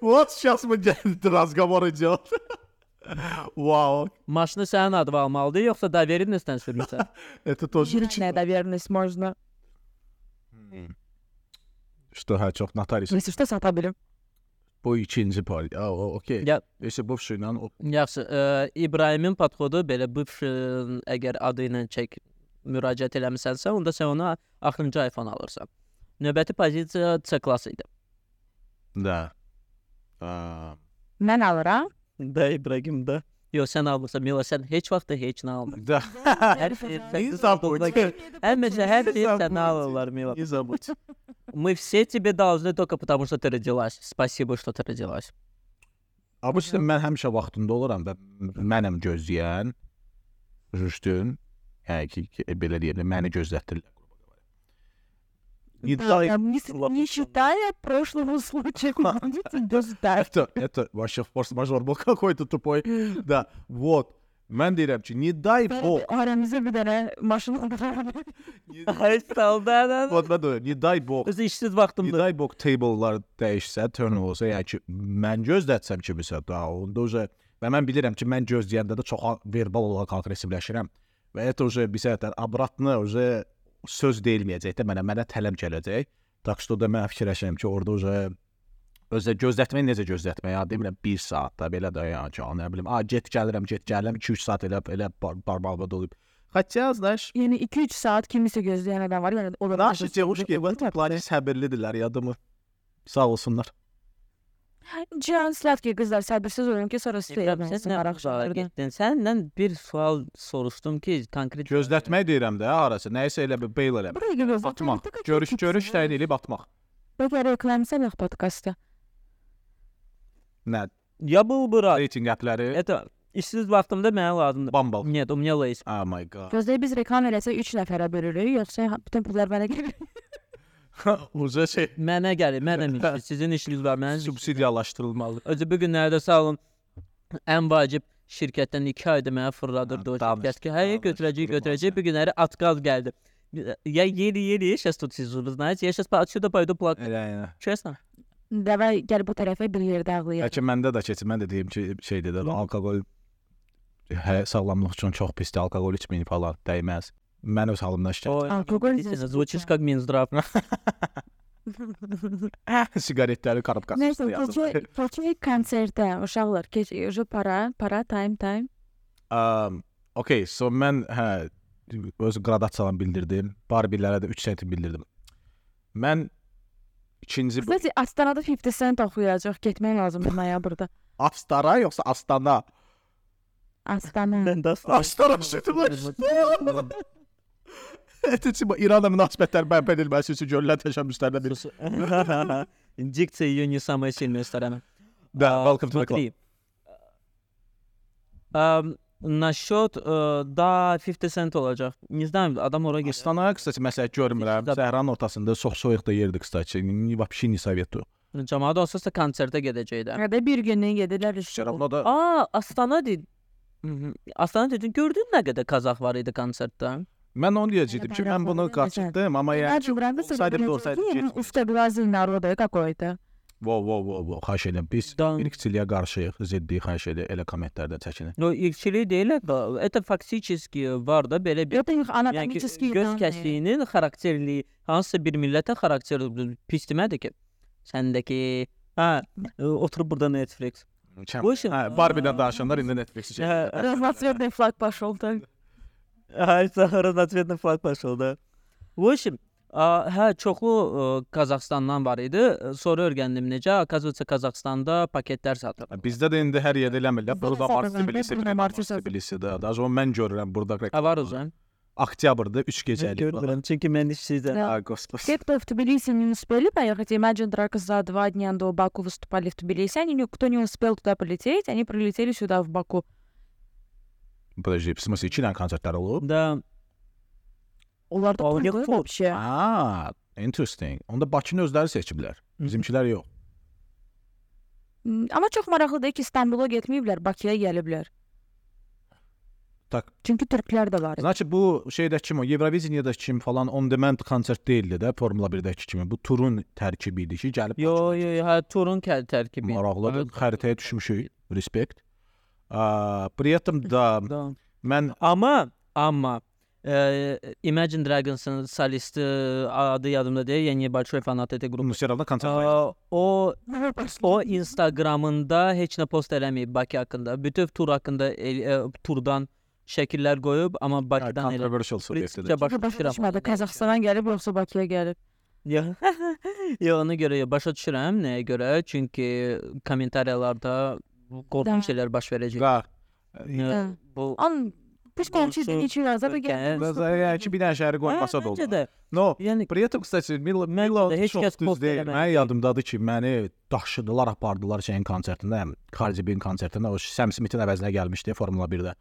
S3: Вот сейчас мы <laughs> разговор идет. <laughs> Вау.
S2: Maşını sənin adına almalıdır, yoxsa доверенностьdən sürmüsən? <laughs>
S3: Это тоже
S4: Личная доверенность можно.
S3: Что, hə, çox notarius.
S4: Если что, satabilirim.
S3: Bu ikinci pay. Aa, o okey.
S2: Ya
S3: Neyse bывший ilə o
S2: yaxşı, ə, İbrahimin podkodu belə bывший əgər adı ilə çək müraciət eləmisənsə, onda sən ona axırıncı iPhone alırsan. Növbəti pozisiya C klass idi.
S3: da. Aa,
S4: Ben alıram.
S2: Da İbrahim da. Yox, sən almırsan. Mila sən heç vaxt da heç nə almır.
S3: da.
S2: Hər şey sən
S3: забудь.
S2: Həmişə hər şey
S3: забудь.
S2: sən alırlar Mila.
S3: Не забудь.
S2: Мы все тебе должны только потому, что ты родилась. Спасибо, что ты родилась.
S3: Обычно mən həmişə vaxtında oluram və mənəm gözləyən. Jüşdün. Yəni ki, ki, belə deyim, məni gözlətdirlər.
S4: Да,
S3: İddia
S4: там не, с- не считая прошлого случая. <laughs> Будете дождать.
S3: Это, это вообще форс-мажор был какой-то <laughs> тупой. Да, вот. Mən deyirəm ki, не дай бог.
S4: Aramızda bir tane maşın aldılar.
S2: Ay saldan.
S3: Вот mən deyirəm, не дай bog.
S2: Öz işsiz
S3: Не
S2: vaxtımda.
S3: дай bog table'lar dəyişsə, turn olsa, yəni ki, mən gözlətsəm kimisə, da onda уже və mən bilirəm ki, mən gözləyəndə də çox a- verbal olaraq aqressivləşirəm. Və это уже bir səhətdən обратно уже söz deyilməyəcək də mənə, mənə tələb gələcək. Tak что da mən fikirləşirəm ki, orada уже özə gözlətməyi necə gözlətmək? Ya demirəm 1 saat da belə də ya ki, nə bilim, a get gəlirəm, get gəlirəm 2-3 saat elə elə bar- barbada olub. Хотя, знаешь,
S4: Yani 2-3 saat kimisi gözleyen adam var. Yani o da
S3: Наши девушки в этом плане səbirlidirlər, ya думаю. Sağ olsunlar.
S4: Can sladkие kızlar sabırsiz olun ki sonra size
S2: İbrahim,
S4: evlensin
S2: sən nə
S4: maraq
S2: uzağa
S4: şartlardan.
S2: getdin? Səndən bir sual soruşdum ki, konkret
S3: Gözlətmək deyirəm də, arası. Nəyisə elə bir beyl eləmək.
S4: Buraya geliyoruz.
S3: Atmaq. Görüş, görüş təyin edib atmaq.
S4: Peki reklamsana podcast'ta.
S3: Nə?
S2: Ya bu bura.
S3: Rating appləri.
S2: Это işsiz vaxtımda mənə lazımdır.
S3: Bumble.
S2: Нет, у меня есть.
S3: Oh my god.
S4: Gözde biz reklam eləsə 3 nəfərə bölürük, yoxsa bütün pullar mənə gəlir? <laughs> <laughs>
S3: Uca şey
S2: Mənə gəlir, mənim <laughs> işim. Sizin işiniz var, mənim işim.
S3: subsidiyalaşdırılmalı.
S2: Özü bu günlərdə sağ olun. Ən vacib şirkətdən 2 ayda mənə fırladırdı o
S3: Ha, danış,
S2: şirkət ki, hayır
S3: danış,
S2: götürəcək,
S3: qurban
S2: götürəcək.
S3: sən.
S2: Bu günləri отказ gəldi. Я еле-еле сейчас тут сижу, вы знаете, я сейчас отсюда пойду плакать,
S3: Elə yəni.
S2: честно.
S4: Dəvə gəl bu tərəfə bir yerdə ağlayaq.
S3: Bəlkə məndə də keçir. Mən də deyim ki, şey dedir, alkoqol hə, sağlamlıq üçün çox pisdir. Alkoqol içməyin falan dəyməz. Mən öz halımdan şikayət.
S2: Ой,
S4: Алкоголь
S2: действительно,
S4: здесь
S2: звучишь
S4: вкусно.
S2: как Минздрав.
S3: Siqaretləri qarabqası
S4: Nəysə,
S3: üstə yazılır.
S4: keçək keçək konsertə uşaqlar, keç уже para, para time time.
S3: Um, okay, so mən hə öz qradasiyalarımı bildirdim. Barbilərə də 3 sentim bildirdim. Mən ikinci
S4: Kızlar Astanada 50 cent oxuyacaq, getmək lazımdır noyabrda.
S3: Astara yoxsa Astana?
S4: Astana.
S2: Mən də
S3: Astara Etici bu İranla münasibətlər bərpa edilməsi üçün görülən təşəbbüslərdən biri.
S2: Дикция ее не самая сильная сторона.
S3: Да,
S2: А,
S3: welcome to the club.
S2: смотри. Ам, Насчет э, да 50 cent olacaq. Не знаю, adam ora getsə.
S3: Astana qısaca məsləhət görmürəm.
S2: Kiçik də-
S3: Səhranın ortasında çox soyuq da yerdir qısaca. Ni вообще не советую.
S2: Cəmaət olsa konsertə gedəcək də.
S4: Hadi bir günlük gedilər işte.
S3: Şərabla da
S2: Aa, Astana dedi. Mhm. Astana dedin, gördün nə qədər Qazax var idi konsertdə?
S3: mən onu deyəcəkdim ki, mən bunu qaçırdım, amma yəni
S4: Значит, бренды
S3: olsaydı bir olsaydı get.
S4: Устеглазый народа какой-то.
S3: Wow, wow, wow, wow, xahiş edirəm. Biz
S2: Da-
S3: irqçiliyə qarşıyıq, ziddi xahiş edir elə kommentlərdə çəkinir.
S2: No, irqçilik deyil, da. Это фактически var da belə bir
S4: Это их
S2: yəni ki,
S4: анатомические
S2: göz
S4: данные.
S2: kəsliyinin xarakterliyi hansısa bir millətə xarakter pis demədi ki. Səndəki hə, e, oturub burada Netflix. Bu işin
S3: Hə, Barbie-dən danışanlar indi Netflix-i çəkir.
S2: Hə,
S4: Разноцветный флаг пошел так.
S2: Ay, sahara razvedный flag пошел da. Bu işin a, hə çoxlu ə, Qazaxstandan var idi. Ə, Sonra öyrəndim necə. Oказывается, Qazaxstanda paketlər satır.
S3: Bizdə də indi hər yerdə eləmirlər. Burada
S4: Bizdə
S3: Mars
S4: satırlar,
S3: Tbilisi,
S4: burada
S3: bir
S4: Mars
S3: Mars
S4: satır.
S3: Tbilisi də. Daha sonra mən görürəm burada
S2: Hə var özün.
S3: oktyabrda 3 gecəlik.
S2: Görürəm, çünki mən işsizəm.
S4: Да.
S3: Ay господи.
S4: Те, кто в Тбилиси не успели поехать, Imagine Dragons за два дня до Баку выступали в Тбилиси, они, кто не успел туда полететь, они прилетели сюда, в Баку.
S3: Подожди, в смысле 2 dənə konsertlər olub?
S2: Da
S4: Onlar da
S2: Aa,
S4: kurdu
S2: çok.
S4: вообще.
S3: Aa, interesting. Onda Bakını özləri seçiblər. Bizimkilər yox.
S4: Hmm, Ama çok maraqlıdır ki, İstanbul'a getməyiblər, Bakıya gəliblər.
S3: Tak.
S4: Çünki türklər də var.
S3: Значит bu şeydəki kimi, Eurovisioniyadakı kimi falan on demand konsert deyildi də Formula 1-dəki kimi. Bu turun tərkibi idi ki, gəlib
S2: yo yo yo, hə turun kəl tərkibi.
S3: maraqlıdır. Xəritəyə düşmüşük. Respect. Aa, при этом da
S2: Da.
S3: mən
S2: Amma amma e, Imagine Dragons'ın solisti adı yadımda deyil. Yəni большой fanat этой группы.
S3: Musiqalda konsert var.
S2: Aa, o o Instagramında heç nə post eləməyib Bakı haqqında. Bütöv tur haqqında el, e, turdan şəkillər qoyub, amma Bakıdan elə
S3: Controversial subyektidir.
S2: Prinsipcə başa
S4: Başa
S2: düşürəm.
S4: düşmədi, Qazaxstana gəlib, yoxsa Bakıya gəlib.
S2: Yo, <laughs> yo ona görə yo, başa düşürəm nəyə görə? Çünki kommentariyalarda qorxunc
S4: Da.
S2: şeylər baş verəcək.
S3: Və
S2: Ə, Bu
S4: Он пусть молчит,
S2: Olsun.
S4: ничего, зато
S2: Ölkə-
S4: gəlib.
S3: yəni ki, bir dənə şəhəri qoymasa da
S2: Məncə
S3: olur.
S2: də,
S3: No,
S2: yəni
S3: При этом, kısaca Milo,
S2: Məncə
S3: Milo
S2: də heç
S3: çox
S2: kəs
S3: düz
S2: post
S3: deyil.
S2: eləməli
S3: Mənim
S2: deyil.
S3: yadımdadır ki, məni daşıdılar, apardılar şeyin konsertinə, Cardi B-in konsertinə, o Sam Smith-in əvəzinə gəlmişdi Formula 1-də.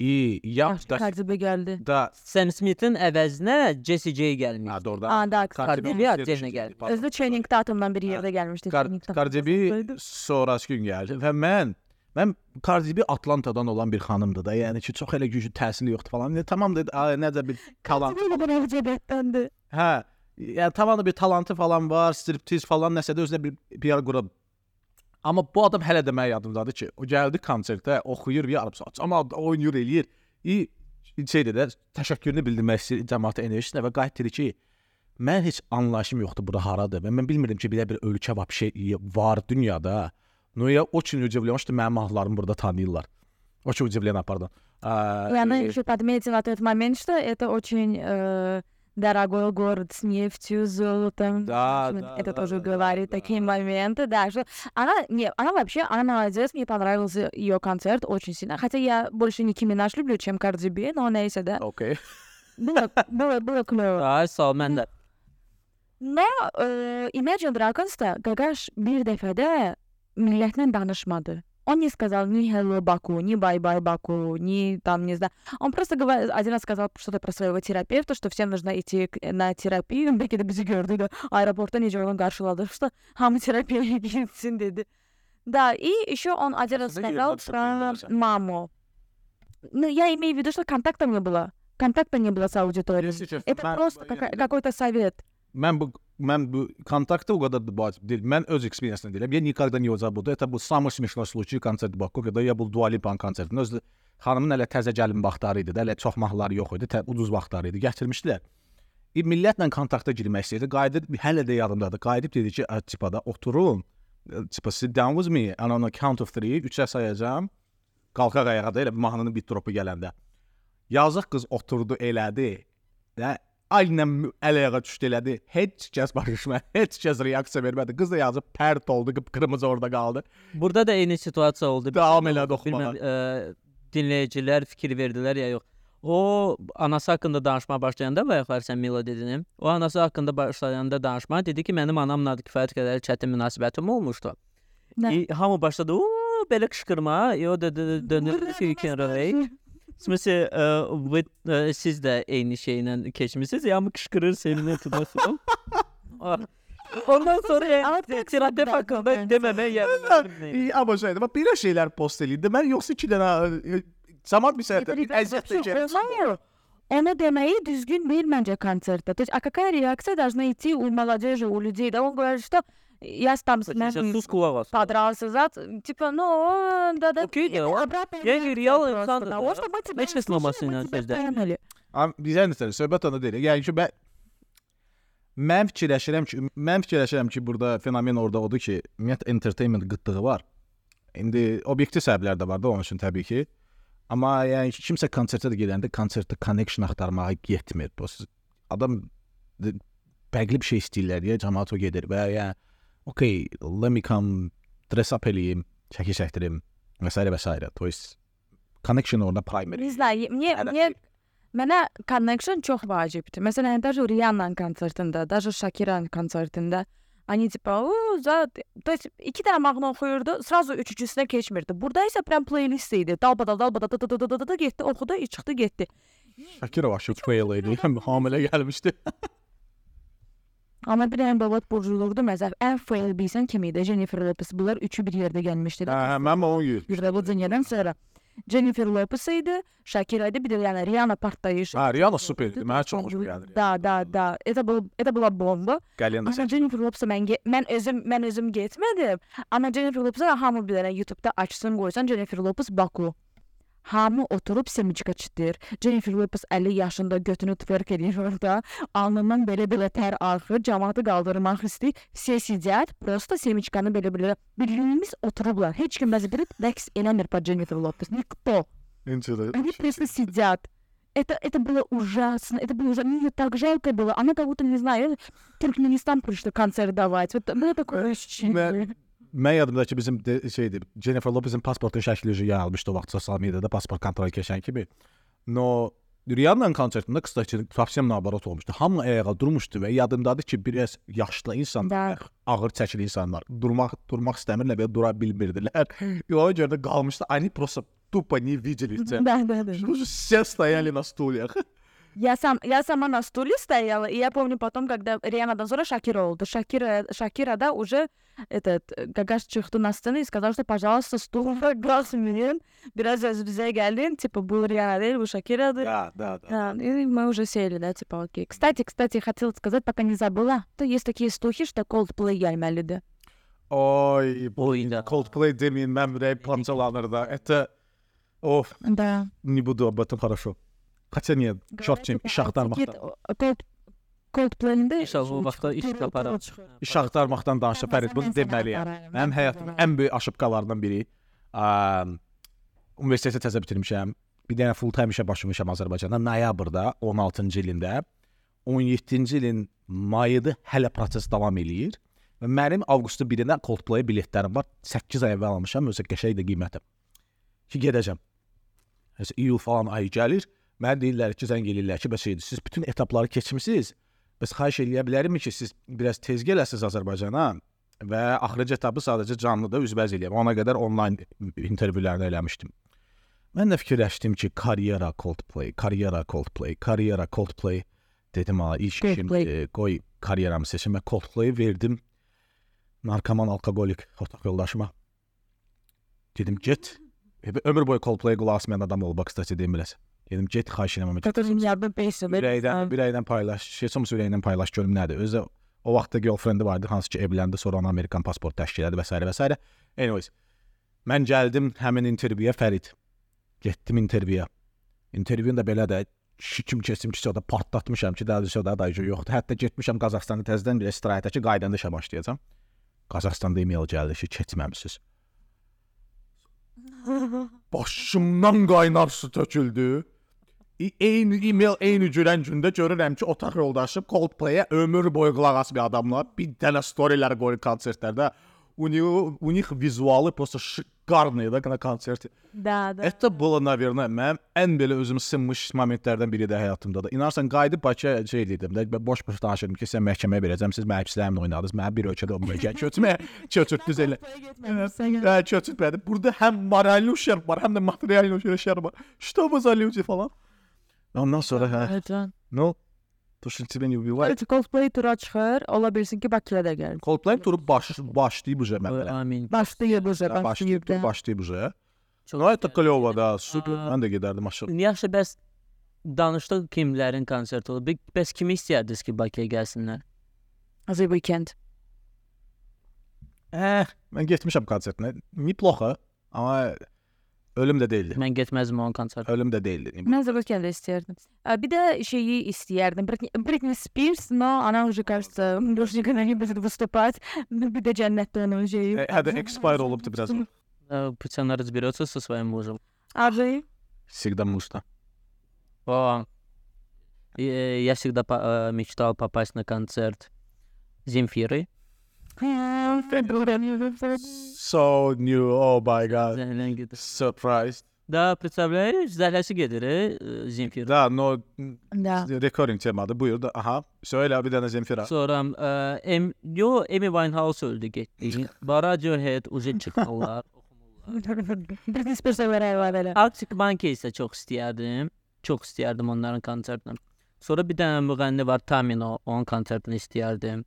S3: İ, ya da
S4: Kardibe gəldi.
S3: da
S2: Sam Smith-in əvəzinə Jessie J gəlmiş.
S3: ha doğrudan.
S4: Aa, da,
S2: Cardi B atəşinə gəldi.
S4: Özü trainingdə atımdan bir yerdə gəlmişdi.
S3: B sonrası gün gəldi və mən mən Cardi B Atlantadan olan bir xanımdır da. Yəni ki, çox elə güclü təsiri yoxdur falan. Yəni, tamam dedi, "Ay, necə bir talant.
S4: Cardi B də cəbətdəndi.
S3: Hə, yəni tamamda bir talantı falan var, striptiz falan nəsə də özünə bir PR qurub. Amma bu adam hələ də mənim yadımdadır ki, o gəldi konsertə, oxuyur, yarım saat, amma oynayır, eləyir. İ şeydə də təşəkkürünü bildirmək istəyir cəmaətə enerjisinə və qayıt dedi ki, mən heç anlayışım yoxdur bura haradır və mən bilmirdim ki, belə bir ölkə var, bir şey var dünyada. No ya очень удивлен, что mənim mahnılarımı burada tanıyırlar. Очень удивлен, pardon.
S4: И она еще подметила на тот момент, что это очень э, дорогой город с нефтью, золотом.
S3: Да, да,
S4: Это
S3: да,
S4: тоже
S3: да,
S4: говорит
S3: да,
S4: такие
S3: да.
S4: моменты, да, что она, не, она вообще, она молодец, мне понравился ее концерт очень сильно. Хотя я больше Ники Минаж люблю, чем Карди Би, но neyse да.
S3: Okay. <laughs>
S4: Было, было, было клево.
S2: Sağ ol, mən də.
S4: Но э, Imagine Dragons'da Gagaş bir dəfədə millətlə danışmadı. Он не сказал ни hello Баку, ни bye-bye Баку, ни там, не знаю. Он просто говорил, один раз сказал что-то про своего терапевта, что всем нужно идти на терапию. Belki de bizi gördü de aeroportta necə onu qarşıladı. Что hamı terapiyaya gitsin dedi. Да, и еще он один раз сказал про маму. Ну, я имею в виду, что контакта не было. Контакта не было с аудиторией. Это просто какой-то совет.
S3: Mən bu mən bu kontaktı o qədər da vacib deyil. Mən öz eksperiyensini deyirəm. Я никогда не забуду. Это был самый смешной случай концерт Баку, когда я был Dua Lipa konsertində. Öz xanımın hələ təzə gəlin vaxtları idi də, hələ çox mahnıları yox idi, tə, ucuz vaxtları idi. Gətirmişdilər. E, millətlə kontakta girmək istəyirdi. Qayıdıb hələ də yadımdadır. Qayıdıb dedi ki, "Ə, tipada oturun. Ə, Tipa sit down with me and on a count of 3, 3-ə sayacağam. Qalxaq ayağa da elə bir mahnının bit dropu gələndə. Yazıq qız oturdu elədi. Və aynen əl-ayağa düşdü elədi. Heç kəs barışma, heç <laughs> kəs reaksiya vermədi. Qız da yazıb pərt oldu, qıpqırmızı orada qaldı.
S2: Burada da eyni situasiya oldu.
S3: Davam elədi oxumağa.
S2: Bilməm, ə, dinləyicilər fikir verdilər ya yox. O anası haqqında danışmağa başlayanda bayaqlar sən Mila dedin. O anası haqqında başlayanda danışmağa dedi ki, mənim anamla kifayət qədər çətin münasibətim olmuşdu.
S4: Nə?
S2: E, hamı başladı, "Oo, belə qışqırma." E, o da dönüb ki, you can relate. Смысле, e, вы, e, siz də eyni şeylə keçmisiniz. Hamı qışqırır, seninlə tutasın. Ondan sonra
S4: Ama
S2: yani,
S4: tek
S2: terapya
S4: sınıfta
S2: hakkında
S4: ben-
S2: deməməyə yəni.
S3: İyi, Amma şeydə bax belə şeylər post eləyirdi. Mən yoxsa 2 dənə e, Samad bir səhətdə bir əziyyət çəkirəm.
S4: Знаю. Onu demeyi düzgün değil bence концерта. То есть, а какая реакция должна идти у молодежи, у людей? Да он говорит, что я с- там с
S2: Сейчас sus qulaq as.
S4: подрался, зад, типа, ну, он, да, да.
S2: Окей,
S4: И
S2: да, он-
S4: обратная
S2: я не
S4: реакция
S2: реал
S4: просто
S2: инсан,
S4: того,
S2: да.
S4: что мы тебя
S2: Heç kəs
S4: услышали,
S2: olmasın
S4: мы
S2: ilə
S4: тебя
S2: sözdə.
S4: поняли.
S3: Am bizən istəyir, söhbət onda deyil. Yəni ki, mən mən fikirləşirəm ki, mən fikirləşirəm ki, burada fenomen orada odur ki, ümumiyyətlə entertainment qıtlığı var. İndi obyektiv səbəblər də var da onun üçün təbii ki. Amma yəni ki, kimsə konsertə də gedəndə konsertdə connection axtarmağa getmir. Bu siz- adam d- fərqli bir şey istəyirlər deyə cəmaət o gedir və yəni okay, let me come dress up eləyim, çəki çəkdirim və s. və s. To есть connection orada primary.
S4: Не знаю, мне,
S3: Hələ-
S4: мне, mənə connection çox vacibdir. Məsələn, даже Rihanna konsertində, даже Shakira konsertində Они типа, «О, за...» То есть iki tane mahnı oxuyurdu, sразу üçüncüsünə keçmirdi. Burada isə prям playlist idi. Dalbadal dalbadal da da da da da da getdi, oxudu, çıxdı, getdi.
S3: Shakira var şu fail idi. Hamilə gəlmişdi.
S4: Amma bir dənə babat burculuqdu məzəf. Ən fail bilsən kim idi? Jennifer Lopez. Bunlar üçü bir yerdə gəlmişdilər.
S3: Hə, hə, mən onu yeyir.
S4: Yürüdəndən sonra Jennifer Lopez idi, Shakira idi, bir də yəni Rihanna partlayış.
S3: Ha, Rihanna super idi. Mənə çox xoşuma gəlir.
S4: Da, da, da. Это был это была bomba.
S3: Gəliyəndə
S4: Amma Jennifer Lopez mən ge- mən özüm mən özüm getmədim. Amma Jennifer Lopez hamı bir dənə YouTube-da açsın qoysan Jennifer Lopez Baku. Hamı oturub semiçka çitir. Jennifer Lopez 50 yaşında götünü twerk edir orada. Alnından belə-belə tər axır, cəmaatı qaldırmaq istəyir. Все сидят, просто semiçkanı belə-belə birliyimiz oturublar. Heç kim bəzi biri rəqs eləmir pa Jennifer Lopez. Никто.
S3: Incədə.
S4: Они просто сидят. Это, это было ужасно, это было ужасно. Мне её так жалко было. Она как будто, не знаю, Туркменистан пришла концерт давать. Вот было такое ощущение.
S3: Mən yadımda ki, bizim de, şeydir, Jennifer Lopez'in pasportun şəkli yayılmışdı o vaxt sosial mediada pasport kontrol keçən kimi. No Rihanna konsertində kısaca совсем наоборот olmuşdu. Hamı ayağa durmuşdu və yadımdadır ki, biraz yaşlı insanlar,
S4: Da.
S3: ağır çəkili insanlar durmaq durmaq istəmirlər və dura bilmirdilər. <laughs> Ona görə də qalmışdı. Они просто тупо не видели тебя.
S4: Да, да, да.
S3: Уже все стояли на стульях.
S4: Я, сам, я сама на стуле стояла, и я помню потом, когда Риана Дозора Шакира oldu. Шакира, Шакира, да, уже этот, Гагаш çıktı на сцену и сказал, что, пожалуйста, стул Гасмин, biraz özümüze geldin, типа, был Риана değil, bu Шакирa'dır.
S3: Да, да, да.
S4: Да, и мы уже сели, да, типа, окей. Кстати, кстати, хотела сказать, пока не забыла, то есть такие слухи, что Coldplay gelmelidir.
S3: Oy, bu
S2: Oyunda.
S3: Coldplay deməyin mən ürək parçalanır da. Это Of,
S4: Да.
S3: не буду об этом хорошо. Хотя нет, şort çim, iş axtarmaqdan.
S4: Cold, Coldplay'in də
S2: İnşallah o vaxtda iş taparam.
S3: İş axtarmaqdan danışa Fərid, bunu deməliyəm. Mənim həyatımın ən böyük aşıbqalarından biri. Əm, universiteti təzə bitirmişəm. Bir dənə full time işə başlamışam Azərbaycanda noyabrda 16-cı ilində. 17-ci ilin mayıdır, hələ proses davam eləyir. Və mənim avqustun 1-də Coldplay biletlərim var. 8 ay əvvəl almışam, özü qəşəng də qiymətim. Ki gedəcəm. Həsə iyul falan ayı gəlir. Mən deyirlər ki, zəng eləyirlər ki, bəs siz bütün etapları keçmisiniz. Bəs xahiş eləyə bilərəmmi ki, siz biraz tez gələsiniz Azərbaycana və axırıncı etapı sadəcə canlıda üzbəz eləyəm. Ona qədər onlayn intervyularını eləmişdim. Mən də fikirləşdim ki, karyera Coldplay, karyera Coldplay, karyera Coldplay dedim ha, iş işim, e, qoy karyeramı seçim və Coldplay verdim narkoman, alkoqolik ortaq yoldaşıma. Dedim get. E, ömür boyu Coldplay qulaq asmayan adam olub, kstati deyim biləsən. Dedim get xahiş edirəm
S4: amma. Götürün yardım peysə ver.
S3: Ürəkdən, hə. ürəkdən paylaş. Heç olmasa ürəkdən paylaş görüm nədir. Özü o vaxtda girlfriendi vardı, hansı ki evləndi, sonra ona Amerikan pasport təşkil elədi və s. və s. Anyways, mən gəldim həmin intervyuya Fərid. Getdim intervyuya. İntervyun da belə də kim keçim ki, orada partlatmışam ki, daha düzü da dayıcı yoxdur. Hətta getmişəm Qazaxstanda təzədən bir istirahətə ki, qaydanda işə başlayacam. Qazaxstanda e-mail gəldi ki, keçməmisiniz. <laughs> Başımdan qaynar su töküldü E- Eyni email eyni girən gündə görürəm ki, otaq yoldaşım Coldplay-ə ömür boyu qulaq as bir adamla bir dənə storylər qoyur konsertlərdə. Unik, unik vizualı prosta şık шикарный да, на konserti.
S4: Да, да.
S3: Это было, наверное, mənim ən belə özümü sınmış momentlərdən biri də həyatımda da. İnanırsan, qayıdıb Bakıya şey dedim də, mən boş-boş danışırdım ki, sən məhkəməyə verəcəm, siz mənim pislərimlə oynadınız, mənə bir ölkədə olmayacaq. Köçməyə, köçürtdünüz elə. Hə, köçürtmədi. Burada həm moralli uşaq var, həm də materialli uşaq var. Что вы за люди falan. Ondan sonra hə,
S4: Hə.
S3: no. Tuşun тебя не убивает.
S4: Evet, Coldplay tura çıxır. Ola bilsin ki, Bakıya da gəlir.
S3: Coldplay turu baş, başlayıb уже məsələn.
S2: Amin.
S4: Başlayıb уже,
S3: Başlayıb,
S4: başlayıb
S3: tur
S4: da.
S3: başlayıb уже.
S2: Çox
S3: No, это клёво, да, super.
S2: Aa.
S3: Mən də gedərdim aşağı.
S2: Yaxşı, bəs danışdıq kimlərin konserti olub. Bi- Bəs kimi istəyərdiniz ki, Bakıya gəlsinlər?
S4: The Weekend.
S3: Eh, mən getmişəm konsertinə. Neplохо, amma ölüm də deyildi.
S2: Mən getməzdim onun konsertinə.
S3: Ölüm də deyildi.
S4: Mən The Weekend istəyərdim. Ə, Bir də şeyi istəyərdim. Britney, Britney Spears, но она уже, кажется, больше никогда не будет выступать. Bir də cənnətdə onun şeyi.
S3: E, hə də expire olubdu biraz.
S2: Э, Пацаны разберется со своим мужем.
S4: Abi,
S3: Всегда муста.
S2: О, э, я всегда по- э, мечтал попасть на концерт Земфиры.
S3: So new, oh my god.
S2: Zəhlə gedir.
S3: Surprised.
S2: Da, представляешь, zəhləsi gedir e, Zemfira.
S3: Da, no
S4: da.
S3: recording temadı. Buyur da. Aha. Söyle bir dənə Zemfira.
S2: Sonra e, em, yo Amy Winehouse öldü getdi. Radiohead uca çıxdılar.
S4: Britney Spears'a verər var elə.
S2: Arctic Monkey isə çox istəyərdim. Çox istəyərdim onların konsertinə. Sonra bir dənə müğənni var Tamino, onun konsertini istəyərdim.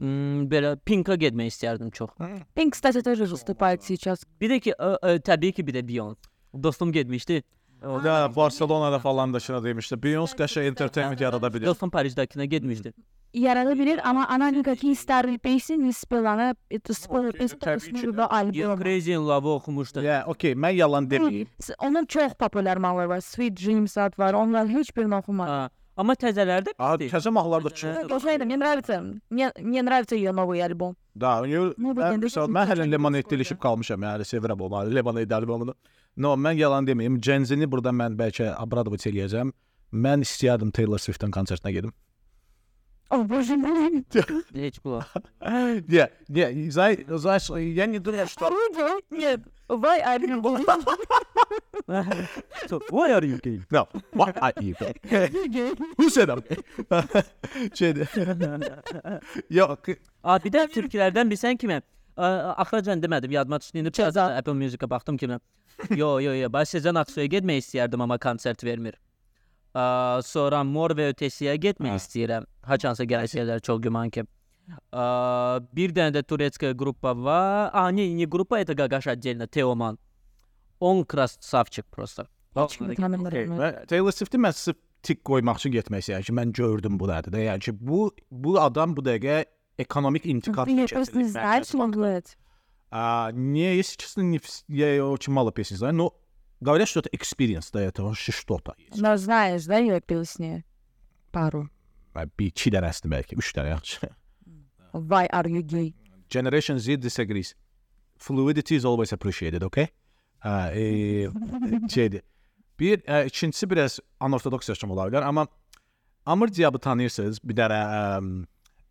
S2: Hmm, belə Pink-a getmək istərdim çox.
S4: Pink, кстати, тоже выступает сейчас.
S2: Bir də ki, ə, ə, təbii ki, bir də Beyoncé. Dostum getmişdi.
S3: Da Barcelona'da falan da şuna demişdi. Beyoncé qəşəng entertainment yarada bilir.
S2: Dostum Parijdakına getmişdi.
S4: Yaradabilir ama она никакие старые песни не спела. Она это спела
S3: Okey,
S4: песню
S3: tabii
S4: с
S3: ki.
S4: нового
S2: You
S4: альбома.
S2: Crazy in Love oxumuşdu.
S3: Ya, okey, mən yalan deməyim.
S4: S- Onun çok popüler malları var. Sweet Dreams Out var. Onlar hiçbirini okumadım.
S2: Ha, amma təzələrdə
S3: Aa,
S2: pisdir.
S3: təzə mahnılar da çox.
S2: Hə.
S4: Должна это, мне нравится. Мне, мне нравится ее новый альбом.
S3: Da, yo,
S4: Ну, bu
S3: mən,
S4: kəndə
S3: məsəl,
S4: çox
S3: mən hələ
S4: çox
S3: Lemonade
S4: çox
S3: ilişib qalmışam, yəni sevirəm onu, Lemonade albomunu. No, mən yalan deməyim. Cenzini burada mən bəlkə Abradovich eləyəcəm. Mən istəyərdim Taylor Swift-in konsertinə gedim.
S4: О, боже мой.
S2: Heç qulaq.
S3: Не, не, знаешь, знаешь, я не думаю, что...
S4: Оружие? Нет. Why are you <laughs>
S2: so, why are you gay?
S3: No, what are you?
S4: gay?
S3: Who said that? <laughs> Şeydi. <laughs> Yox,
S2: A, bir də türklərdən bilsən kimə? A, Axıracan demədim, yadıma düşdü. İndi biraz
S4: Cəza.
S2: Apple Music-a baxdım kimə. Yo, yo, yo, baş Sezen Aksu'ya getmək istəyərdim amma konsert vermir. A, sonra Mor və Ötesiyə getmək
S3: Hə.
S2: istəyirəm. Haçansa gələcəklər çox güman ki. A, bir dənə də турецкая группа var. А, не, не группа, это Гагаш отдельно, Теоман. Он красавчик просто.
S4: Hiç kimi tanımıyorum.
S3: mən Taylor Swift-i mən sırf tik qoymaq üçün getmək istəyirəm ki, mən gördüm bu nədir də. Yəni ki, bu bu adam bu dəqiqə ekonomik intikam
S4: Ты просто не знаешь, что он делает.
S3: А, не, если честно, не вс- я очень мало песен знаю, но говорят, что это experience, да, это вообще что-то. есть.
S4: Но знаешь, да, ее песни? Пару.
S3: Ben bir iki dənəsini bəlkə, üç dənə yaxşı.
S4: Why are you gay?
S3: Generation Z disagrees. Fluidity is always appreciated, okay? Ha, e, şeydir. Bir, e, ikincisi biraz anortodoks yaşam ola bilər, amma Amr Diyabı tanıyırsınız. Bir dənə ə,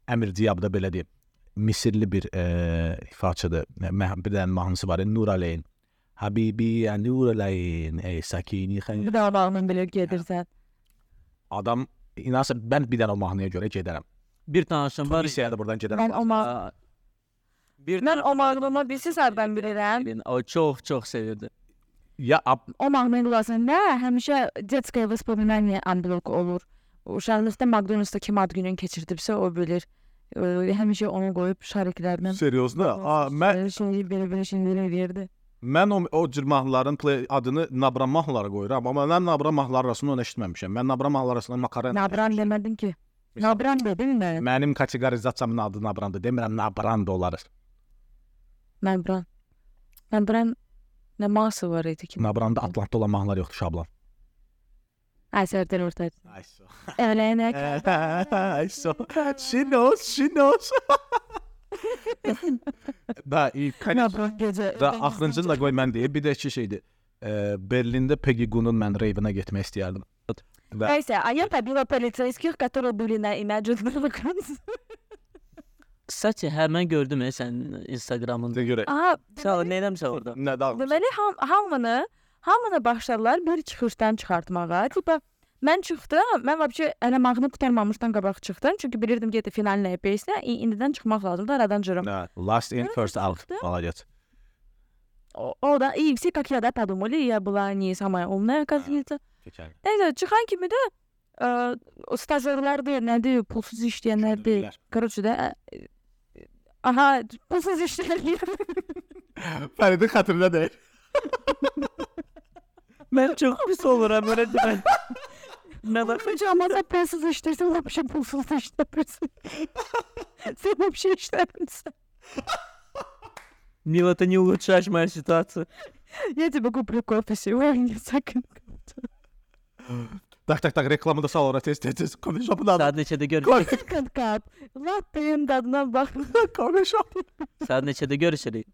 S3: Əmir Diyab da belə deyim. Misirli bir e, ifaçıdır. Mə- Bir dənə mahnısı var, Nur Aleyn. Habibi ya Nur Aleyn, ey sakini xən.
S4: Bir de onu bilir gelirsen.
S3: Adam inansa mən bir dənə o mahnıya görə gedərəm.
S2: Bir tanışım var.
S3: Var da buradan gedərəm.
S4: Ben o, ma
S2: A, bir
S4: ben o mağlumu bilsiz ben bilirəm.
S2: tanışım- o çox çox sevirdi.
S3: Ya ab,
S4: O mahnının qulağında həmişə детское воспоминание unblock olur. Uşaqlıqda McDonald's-da kim ad gününü keçirdibsə o bilir. Ee, Həmişə onu qoyub şəriklərlə
S3: seriozda? A, mən
S4: şey belə-belə şeylər eləyirdi.
S3: Mən o, o play adını Nabran mahnıları qoyuram, amma mən Nabran mahnıları arasında onu eşitməmişəm. Mən Nabran mahnıları arasında makaron.
S4: Nabran demədin ki. Nabran dedin mi?
S3: Mənim kateqorizasiyamın adı Nabrandır. Demirəm Nabran da olar.
S4: Nabran. Nabran nə ması var idi ki?
S3: Nabranda Atlantda olan mahnılar yoxdur Şablan.
S4: Ay sərdən orta.
S3: Ay so.
S4: Ələnək.
S3: Ay so. She knows, she knows. <laughs> da, i, конечно,
S4: Nabran gecə.
S3: da axırıncını da qoy mən deyim. Bir də iki şeydir. E, Berlində Peggy Goo-nun mən rave-nə getmək istəyərdim. Və
S4: Нейся, а я побила полицейских, которые были на Imagine Dragons.
S2: Saçı hə mən gördüm e, sənin Instagramında.
S3: De görə.
S4: Aha,
S2: Sağ ol, neyləmsən orada?
S3: Nə daha?
S4: deməli ham, hamını hamını başladılar bir çıxışdan çıxartmağa. Tipa mən çıxdım, mən vəbşə elə mağını qurtarmamışdan qabaq çıxdım. Çünki bilirdim ki, finalная песня, и indidən çıxmaq lazımdır, aradan cırım.
S3: Nə, last in first out.
S4: Çıxdı.
S3: Молодец.
S4: O, o da и все как я да подумали, я была не самая умная, оказывается.
S3: Keçəl.
S4: Nəysə, çıxan kimi də ə, o stajyorlardır, nədir, pulsuz işləyənlərdir. Короче də ə, aha, pulsuz işləyənlər. <laughs>
S3: Fəridin xətrinə deyil.
S2: Mən çox pis oluram belə demə. <laughs> Nə var?
S4: Hocam, sen pulsuz işlersin, вообще pulsuz işlersin. Sen вообще işlersin.
S2: Мила, ты не улучшаешь мою ситуацию.
S4: Я тебе куплю кофе сегодня, sakın.
S3: Tak tak tak reklamı da sal ora tez tez tez. Konuşalım da.
S2: Saat neçədə görüşürük?
S4: Sakın kap. Latte'nin tadına bak.
S3: Konuşalım.
S2: Saat neçədə görüşürük?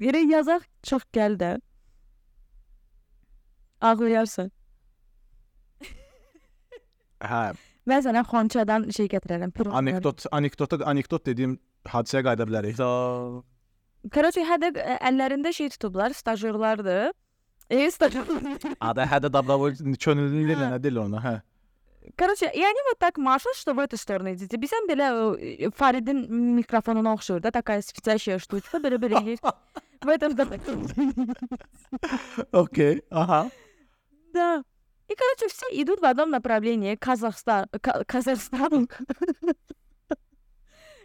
S4: Yere yazaq, çox gəl də. Ağlayarsan.
S3: Hə,
S4: Mən sənə xonçadan şey gətirərəm. piroq
S3: anekdot, anekdota anekdot dediyim hadisəyə qayıda bilərik.
S2: Sağ
S4: Короче, hədə ə, əllərində şey tutublar, stajyorlardır. E, stajyorlar. <laughs>
S3: Ada hədə dabdavol könüllü
S4: Hə.
S3: nə deyirlər ona, hə.
S4: Короче, и они вот так машут, что в эту сторону идите. Bizəm belə ə, Faridin mikrofonuna oxşur da, <laughs> такая светящая штучка, belə-belə eləyir. В этом да.
S3: Okay, aha.
S4: Да. И, короче, все идут в одном направлении. Казахстан, Ка- Казахстан.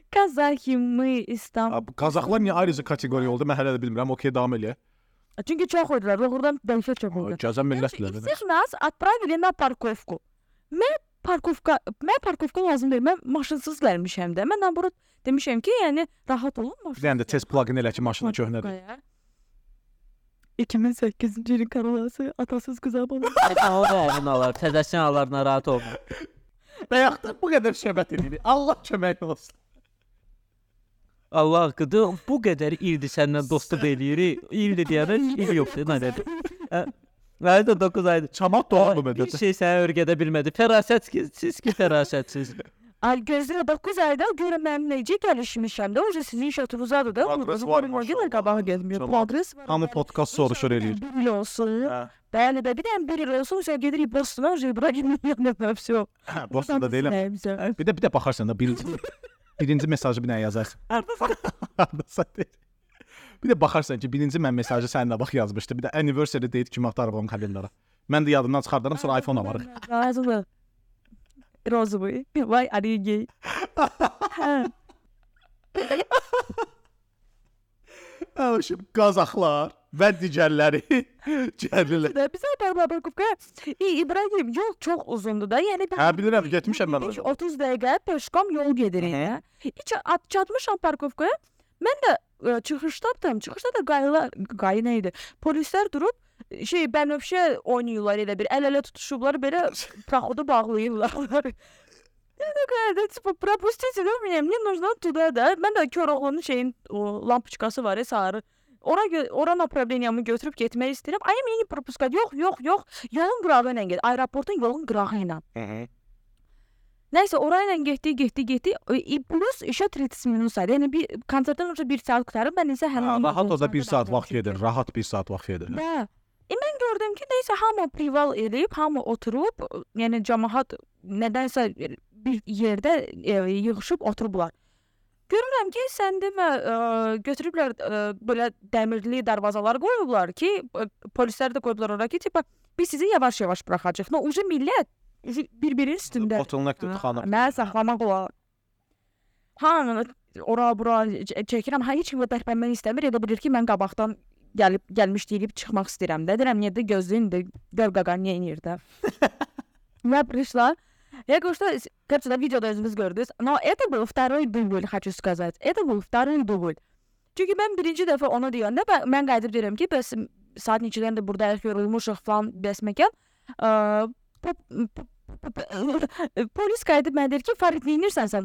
S4: Казахи, мы, İslam.
S3: Ab- Qazaxlar niyə ayrıca kateqoriya oldu? Mən hələ də bilmirəm. Okay, davam elə.
S4: Çünki çox oydular. Doğrudan dəhşət çox oydular.
S3: Gəzən
S4: Короче,
S3: millətlər.
S4: и всех нас отправили на парковку. Mən parkovka, mən parkovka lazım deyil. Mən maşınsız gəlmişəm də. Mən naborot demişəm ki, yəni rahat olun maşın.
S3: Bir dənə də test plugin elə ki, maşına köhnədir.
S4: Parkovkaya. 2008-ci ilin karolası atasız qıza bana.
S2: O da onu alar. Təzəsini alar, narahat olma.
S3: Bayaqdan bu qədər söhbət edirik. Allah kömək olsun.
S2: Allah haqqıdır. Bu qədər ildir səndən dostluq eləyirik. İldir deyəndə il yoxdur, nə dedi? Məndə 9 aydır.
S3: Çamat doğal bu
S2: Bir
S3: mədə.
S2: şey səni örgədə bilmədi. Fərasət ki, siz ki fərasətsiz
S4: gözlə 9 ayda görün mən necə gəlişmişəm də, oca sizin şatınızdadır da.
S3: Progress var. Yenə
S4: qabağa getmir. Progress var.
S3: Hamı podkast soruşur eləyir.
S4: Bil olsun. Bəli, də bir də bir il olsun, sən gedirik Boston'a, Braziliya
S3: ilə vəbsə. Bostonda deyiləm. Bir də <laughs> bir də baxarsan da bir birinci mesajı bir nə yazarsan. Hardasa deyir. Bir də baxarsan ki, birinci mən mesajı səninlə bax yazmışdı. Bir də anniversary date kimi axtarıram kalendarı. Mən də yadımdan çıxardaram, sonra iPhone alırıq.
S4: Razılıq Розовый. Vay araya gay. Hə.
S3: Əşim Qazaxlar və digərləri gəlirlər.
S4: də bizə Barbakovka. İbrahim yol çox uzundur da. Yəni
S3: Hə bilirəm, getmişəm mən.
S4: Heç 30 dəqiqə peşkom yol gedirik. hə. Heç at çatmışam parkovkaya. Mən də ə, çıxışdaydım. Çıxışda da qayılar, qayı nə idi? Polislər durub şey bənövşə oynayırlar elə bir əl-ələ tutuşublar belə <laughs> proxodu bağlayırlar. Я такая, да, типа, пропустите, ну, меня, мне нужно туда, да. Mən də Koroğlunun şeyin o lampoçkası var ya sarı. Ora gö- ora направлениямı götürüb getmək istəyirəm. Ay, məni пропускать. Yox, yox, yox. Yolun qırağı ilə get. Aeroportun yolun qırağı ilə. Nəysə orayla getdi, getdi, getdi. E, plus işə 30 minut saydı. Yəni bir konsertdən öncə 1 saat qurtarıb, mən isə həmin
S3: Hə,
S4: o
S3: rahat o da 1
S4: konsertə
S3: saat
S4: daxil
S3: vaxt gedir. Rahat 1 saat vaxt gedir.
S4: Və e, mən gördüm ki, nəysə hamı prival eləyib, hamı oturub, yəni cəmaət nədənsə bir yerdə e, yığılıb oturublar. Görürəm ki, sən demə ə, götürüblər ə, belə dəmirli darvazalar qoyublar ki, ə, polislər də qoyublar ora ki, tipa biz sizi yavaş-yavaş buraxacağıq. No, ucu millət bir-birinin üstündə.
S3: Bottleneck tıxanıb.
S4: Mən saxlamaq olar. Hamı ora bura çəkirəm. Ha heç kim də tərpənmək istəmir. Elə bilir ki, mən qabaqdan gəlib gəlmiş deyib çıxmaq istəyirəm də. Deyirəm, niyə də gözləyin də gəl qaqan niyə inir də. Və пришла. Я говорю, что, с- кажется, на видео даже вы gördünüz. Но это был второй дубль, хочу сказать. Это был второй дубль. Çünki mən birinci dəfə onu deyəndə mən, mən qayıdıb deyirəm ki, bəs saat neçədən də burdayıq, yorulmuşuq falan, bəs məkan. Ə, po- po- po- Polis qayıdıb mənə deyir ki, Farid neynirsən sən?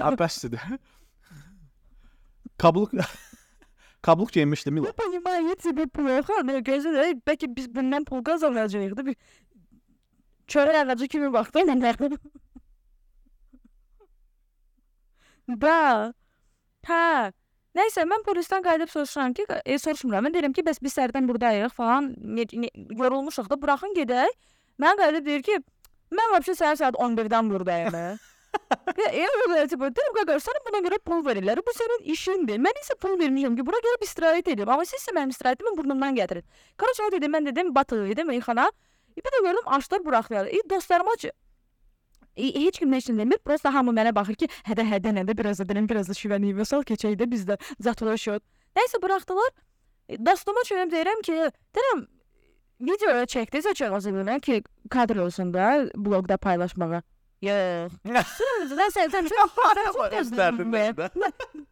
S3: Ya bəsdir. Kabluk Kabluk geyinmişdim
S4: Вы
S3: Mila.
S4: понимаете, тебе плохо, но gözlə bəlkə biz bundan pul qazanacağıq da bir çörək ağacı kimi baxdım mən. Da. Hə. Nəysə mən polisdən qayıdıb soruşuram ki, e, soruşmuram. Mən deyirəm ki, bəs biz sərdən burdayıq falan, ne, ne, yorulmuşuq da, buraxın gedək. Mən qayıdıb deyir ki, mən vəbsə səhər saat 11-dən burdayım. Elə tipo, deyirəm qaqa, sənə buna görə pul verirlər. Bu sənin işindir. Mən isə pul vermişəm ki, bura gəlib istirahət edim. Amma siz isə mənim istirahətimi burnumdan gətirin. Qardaş o dedim, mən dedim, batı idim meyxana. Bir də gördüm açlar buraxdılar. E, dostlarıma heç kim nə üçün demir. Prosta hamı mənə baxır ki, hədə hədə nədə biraz da deyirəm, biraz da şivəni vəsal keçək də bizdə zatlaşıyor. Nəysə buraxdılar. E, dostuma çönüb deyirəm ki, deyirəm video çəkdiniz açıqlasın ki, kadr olsun da bloqda paylaşmağa. Yox. Sən sən sən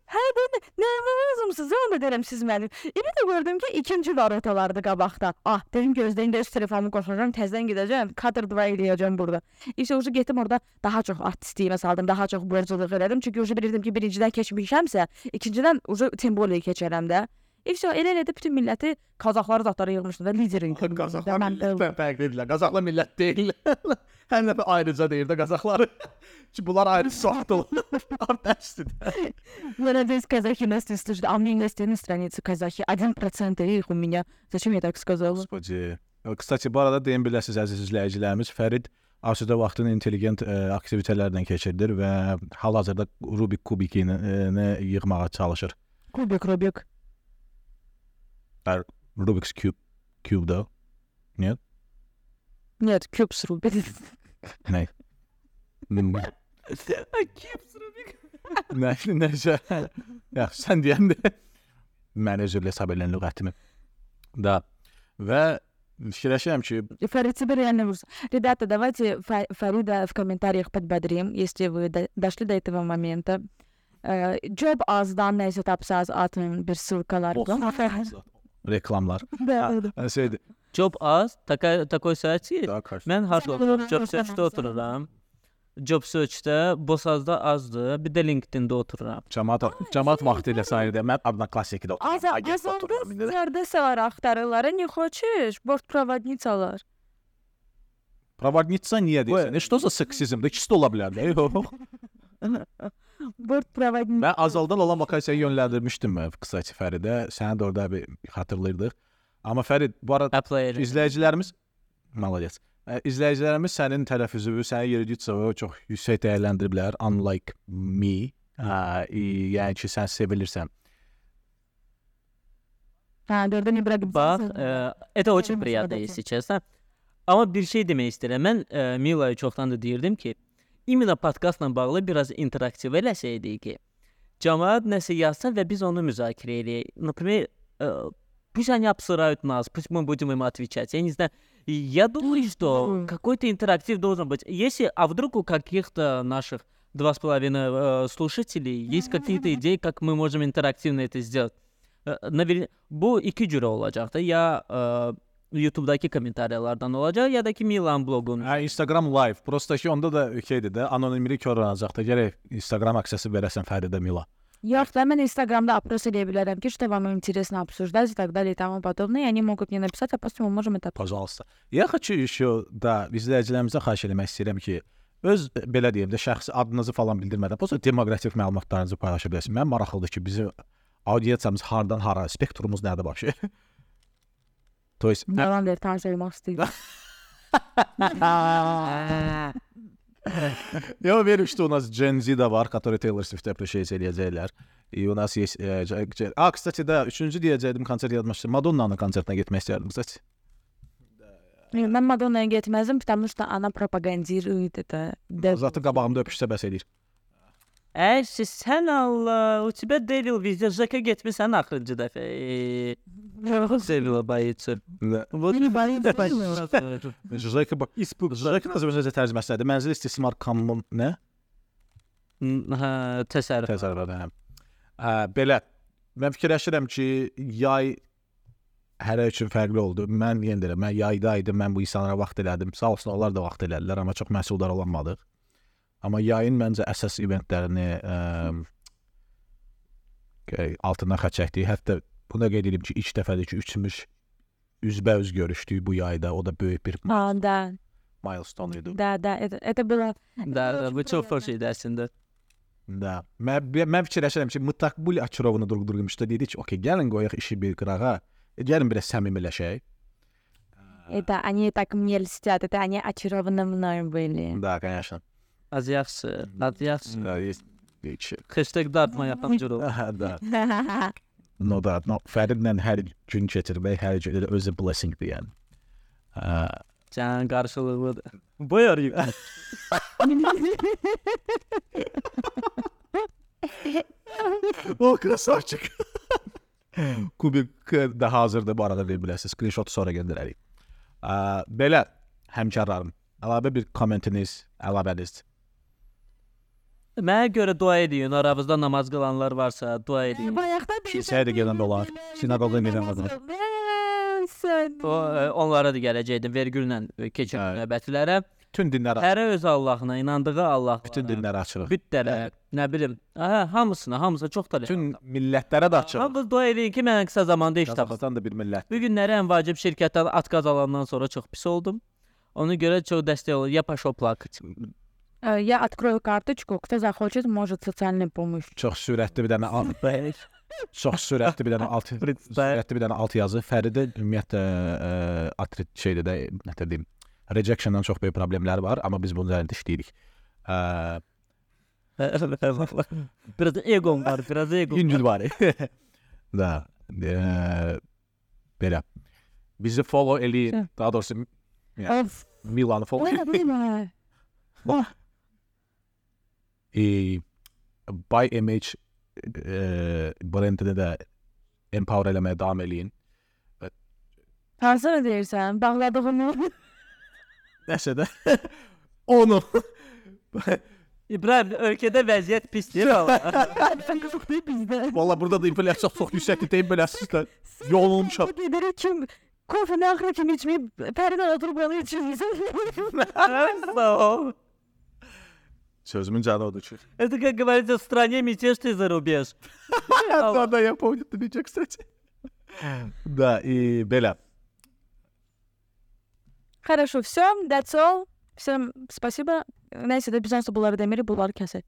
S4: Hə, ben nə lazımsınız? Onu deyirəm siz mənim. İndi də gördüm ki, ikinci varotalardı qabaqda. Ah, dedim gözləyin də öz telefonumu qoşacağam, təzədən gedəcəm, kadr dua eləyəcəm burada. İşte ucu getdim orada daha çox artistliyimə saldım, daha çox borculuq elədim. Çünki ucu bilirdim ki, birincidən keçmişəmsə, ikincidən ucu temboliyaya keçərəm də. İşte elə elə də bütün milləti Qazaxları zatlara yığmışdı və lider idi.
S3: Qazaxlar
S4: Mən də-
S3: millət fərqlidirlər. Qazaxlar millət deyil. <laughs> Hər nəfər ayrıca deyir də Qazaxları. <laughs> Ki bunlar ayrı sortlar. Artistdir.
S4: Мне здесь казахи нас не слышат, а мне есть на странице казахи. Один процент их у меня. Зачем я так сказала?
S3: Господи. Kısaca bu arada deyin biləsiniz əziz izləyicilərimiz, Fərid asudə vaxtını intelligent ə, aktivitetlərlə keçirdir və hal-hazırda Rubik kubikini ə, yığmağa çalışır.
S4: Кубик, Рубик.
S3: Rubik's cube cube-da.
S4: Нет, куб с Рубик.
S3: Nə? Nə? Nə? Necə? Yaxşı, sən deyəndə mən özür hesab edən lüğətimi. Da. Və fikirləşirəm ki,
S4: Фарид, тебе реально ужас. Ребята, давайте Фа- Фарида в комментариях подбодрим, если вы до- дошли до этого момента. Э, Job azdan neyse tapsaz atın bir ссылкалар.
S3: reklamlar. <laughs>
S4: Да, да.
S3: Hə, şeydir.
S2: Job az, taka, takoy saat ki,
S3: Daha qarşı.
S2: mən harda
S4: Sən
S2: otururam?
S4: otururam,
S2: Job
S4: sən
S2: search-də
S4: otururam.
S2: otururam. Job search-də Bosazda azdır, bir də LinkedIn-də otururam.
S3: Cəmaat cəmaat vaxtı ilə sayılır. Mən adına klassikdə
S4: Az
S3: otururam. Agentdə
S4: azaldı
S3: otururam indi də.
S4: стюардессалар axtarırlar. Не хочешь? Бортпроводницалар.
S3: Проводница niyə deyirsən? E, Что за seksizmdir? İkisi də ola bilər də. <laughs> Yox.
S4: Бортпроводница.
S3: Mən azaldan olan vakasiyaya yönləndirmişdim mən qısaca Fəridə. Səni də orada bir xatırlayırdıq. Amma Fərid, bu arada
S2: Apply edirəm.
S3: izləyicilərimiz malades. Ə, İzləyicilərimiz sənin tələffüzünü, sənin yeridicini çox yüksək dəyərləndiriblər. Unlike me. Hə, i- yəni ki, sən sevilirsən.
S4: Ha, gördün mü bırakıp
S2: Bax, e, это очень
S4: Benim
S2: приятно,
S4: sadəcə.
S2: если честно. Amma bir şey demək istəyirəm. Mən e, Milaya çoxdan da deyirdim ki, imенно podkastla bağlı biraz interaktiv eləsəydik ki, cəmaət nəsə yazsa və biz onu müzakirə eləyək. Например, э, пусть они обсирают нас, пусть мы будем им отвечать. Я не знаю. Я думаю, что какой-то интерактив должен быть. Если, а вдруг у каких-то наших два с половиной э, слушателей есть какие-то идеи, как мы можем интерактивно это сделать. Ə, Nə bu iki cürə olacaq da. Ya YouTube-dakı kommentariyalardan olacaq, ya da ki Milan bloqunun.
S3: Hə, Instagram live. Prosta ki, onda da şeydir də, anonimlik korlanacaq da. Gərək Instagram aksesi verəsən Fəridə Mila.
S4: Yox da mən Instagramda опрос eləyə bilərəm ki, что вам интересно обсуждать и так далее и тому подобное. И они могут мне написать, а после мы можем это
S3: Pajalsa. Yaxşı ki, şu da izləyicilərimizə xahiş eləmək istəyirəm ki, öz e, belə deyim də şəxsi adınızı falan bildirmədən, prosta demoqrafik məlumatlarınızı paylaşa bilərsiniz. Mən maraqlıdır ki, bizim audiensiyamız hardan hara, spektrumuz nədir başı. <laughs> То есть
S4: Yalan deyir, tanış olmaq istəyir.
S3: Я уверен, что у нас Gen Z də var, который Taylor Swift-ə appreciate eləyəcəklər. И у нас есть э, J- J- А, кстати, да, üçüncü deyəcəydim konsert yazmışdım. Madonna'nın konsertinə getmək istəyirdim, kstati.
S4: Mən Madonna'ya getməzdim, потому что она пропагандирует это. Да.
S3: Zatı qabağımda öpüşsə bəs eləyir.
S2: Ə, siz- sən Allah, у тебя Devil везде Jacka getmisən axırıncı dəfə. E, Sevila bayıtsın. Вот
S4: Beni bayıldı.
S3: Jacques bak, испуг. Jacques Azərbaycanca tərcüməsidir. Mənzil istismar kommunum nə?
S2: Hə, təsərrüf.
S3: Təsərrüfat hə. Ə, belə mən fikirləşirəm ki, yay hərə üçün fərqli oldu. Mən yenə deyirəm, mən yayda idim, mən bu insanlara vaxt elədim. Sağ olsun onlar da vaxt elədilər, amma çox məhsuldar olmadıq. Amma yayın məncə əsas eventlərini ə, ə, altından xətt çəkdik. Hətta buna qeyd edim ki, ilk dəfədir ki, üçümüz üzbəüz görüşdük bu yayda. O da böyük bir
S4: А, да,
S3: milestone idi.
S4: да, да, это, это было...
S2: Da, da, bu çox xoş idi əslində.
S3: Da. Mən mən fikirləşirəm ki, mütləq bu Açırovunu durğurmuşdu dedi ki, okey, gəlin qoyaq işi bir qırağa. E, gəlin biraz səmimiləşək.
S4: Это они так мне льстят, это они очарованы мной были.
S3: Da, конечно.
S2: Aż zawsze, aż zawsze.
S3: No, jest, wiecie.
S2: Hashtag dağıtma yapan cüro.
S3: da. <laughs> No da, no, Ferdinand hər gün getirmək, hər gün elə özü blessing deyən. Uh,
S2: Can karşılığı da. Buyur.
S3: o krasavçık. Kubik də hazırdır bu arada verə bilərsiniz. Screenshot sonra göndərərik. Uh, belə həmkarlarım, əlavə bir kommentiniz, əlavəniz
S2: Mənə görə dua edin, aranızda namaz qılanlar varsa, dua edin.
S4: Bayaqdan bir
S3: Kilsəyə də gedən də olar, sinaqoqa gedən
S4: qadın.
S2: O, e, onlara da gələcəkdim vergüllə e, keçən
S3: hə.
S2: növbətilərə.
S3: Bütün dinlər açıq.
S2: Hərə öz Allahına inandığı Allah.
S3: Bütün dinlər açıq.
S2: Bütlərə, hə. nə bilim, hə, hamısına, hamısı çox da.
S3: Bütün millətlərə də açıq.
S2: Hamımız dua eləyin ki, mən qısa zamanda iş tapım.
S3: Qazaqstan da bir millət.
S2: Bu günləri ən vacib şirkətdən atqaz alandan sonra çox pis oldum. Ona görə çox dəstək olur. Ya
S4: paşoplak. Я открою карточку, кто захочет, может социальную помощь.
S3: Çox sürətli bir dənə alt, çox sürətli bir dənə alt, sürətli bir dənə alt yazı. Fəridə ümumiyyətlə ə, atrit şeydə də nə deyim, rejectiondan çox böyük problemləri var, amma biz bunun üzərində işləyirik. Ə,
S2: biraz eqom var, biraz eqom.
S3: İncil var. da. Ə, belə. Bizi follow eləyin.
S4: Şey.
S3: Daha doğrusu Ya.
S4: Of.
S3: Milanı follow
S4: Ой, блин.
S3: Buy Image <laughs> <laughs> <laughs> e, brendini də empower eləməyə davam eləyin.
S4: Hansını deyirsən? Bağladığını.
S3: Nəsə də onu
S2: İbrahim, ölkədə vəziyyət pisdir.
S4: Qızıq deyil bizdə.
S3: Valla burada da inflyasiya çox yüksəkdir deyim beləsizlər. Yorulmuşam.
S4: Bu dediri kim kofe ne ahire kim içmeyip perdeden oturup onu içiyorsun.
S2: Sağ ol.
S3: Все, Змінджана отучили.
S2: Это, как говорится, в стране мятеж ты за рубеж. <laughs>
S3: Да, да, я помню это мятеж, кстати. Да, и Беля.
S4: Хорошо, все, that's all. Всем спасибо. Нәсе, да, бизнес бұл арада мере бұл аркасы.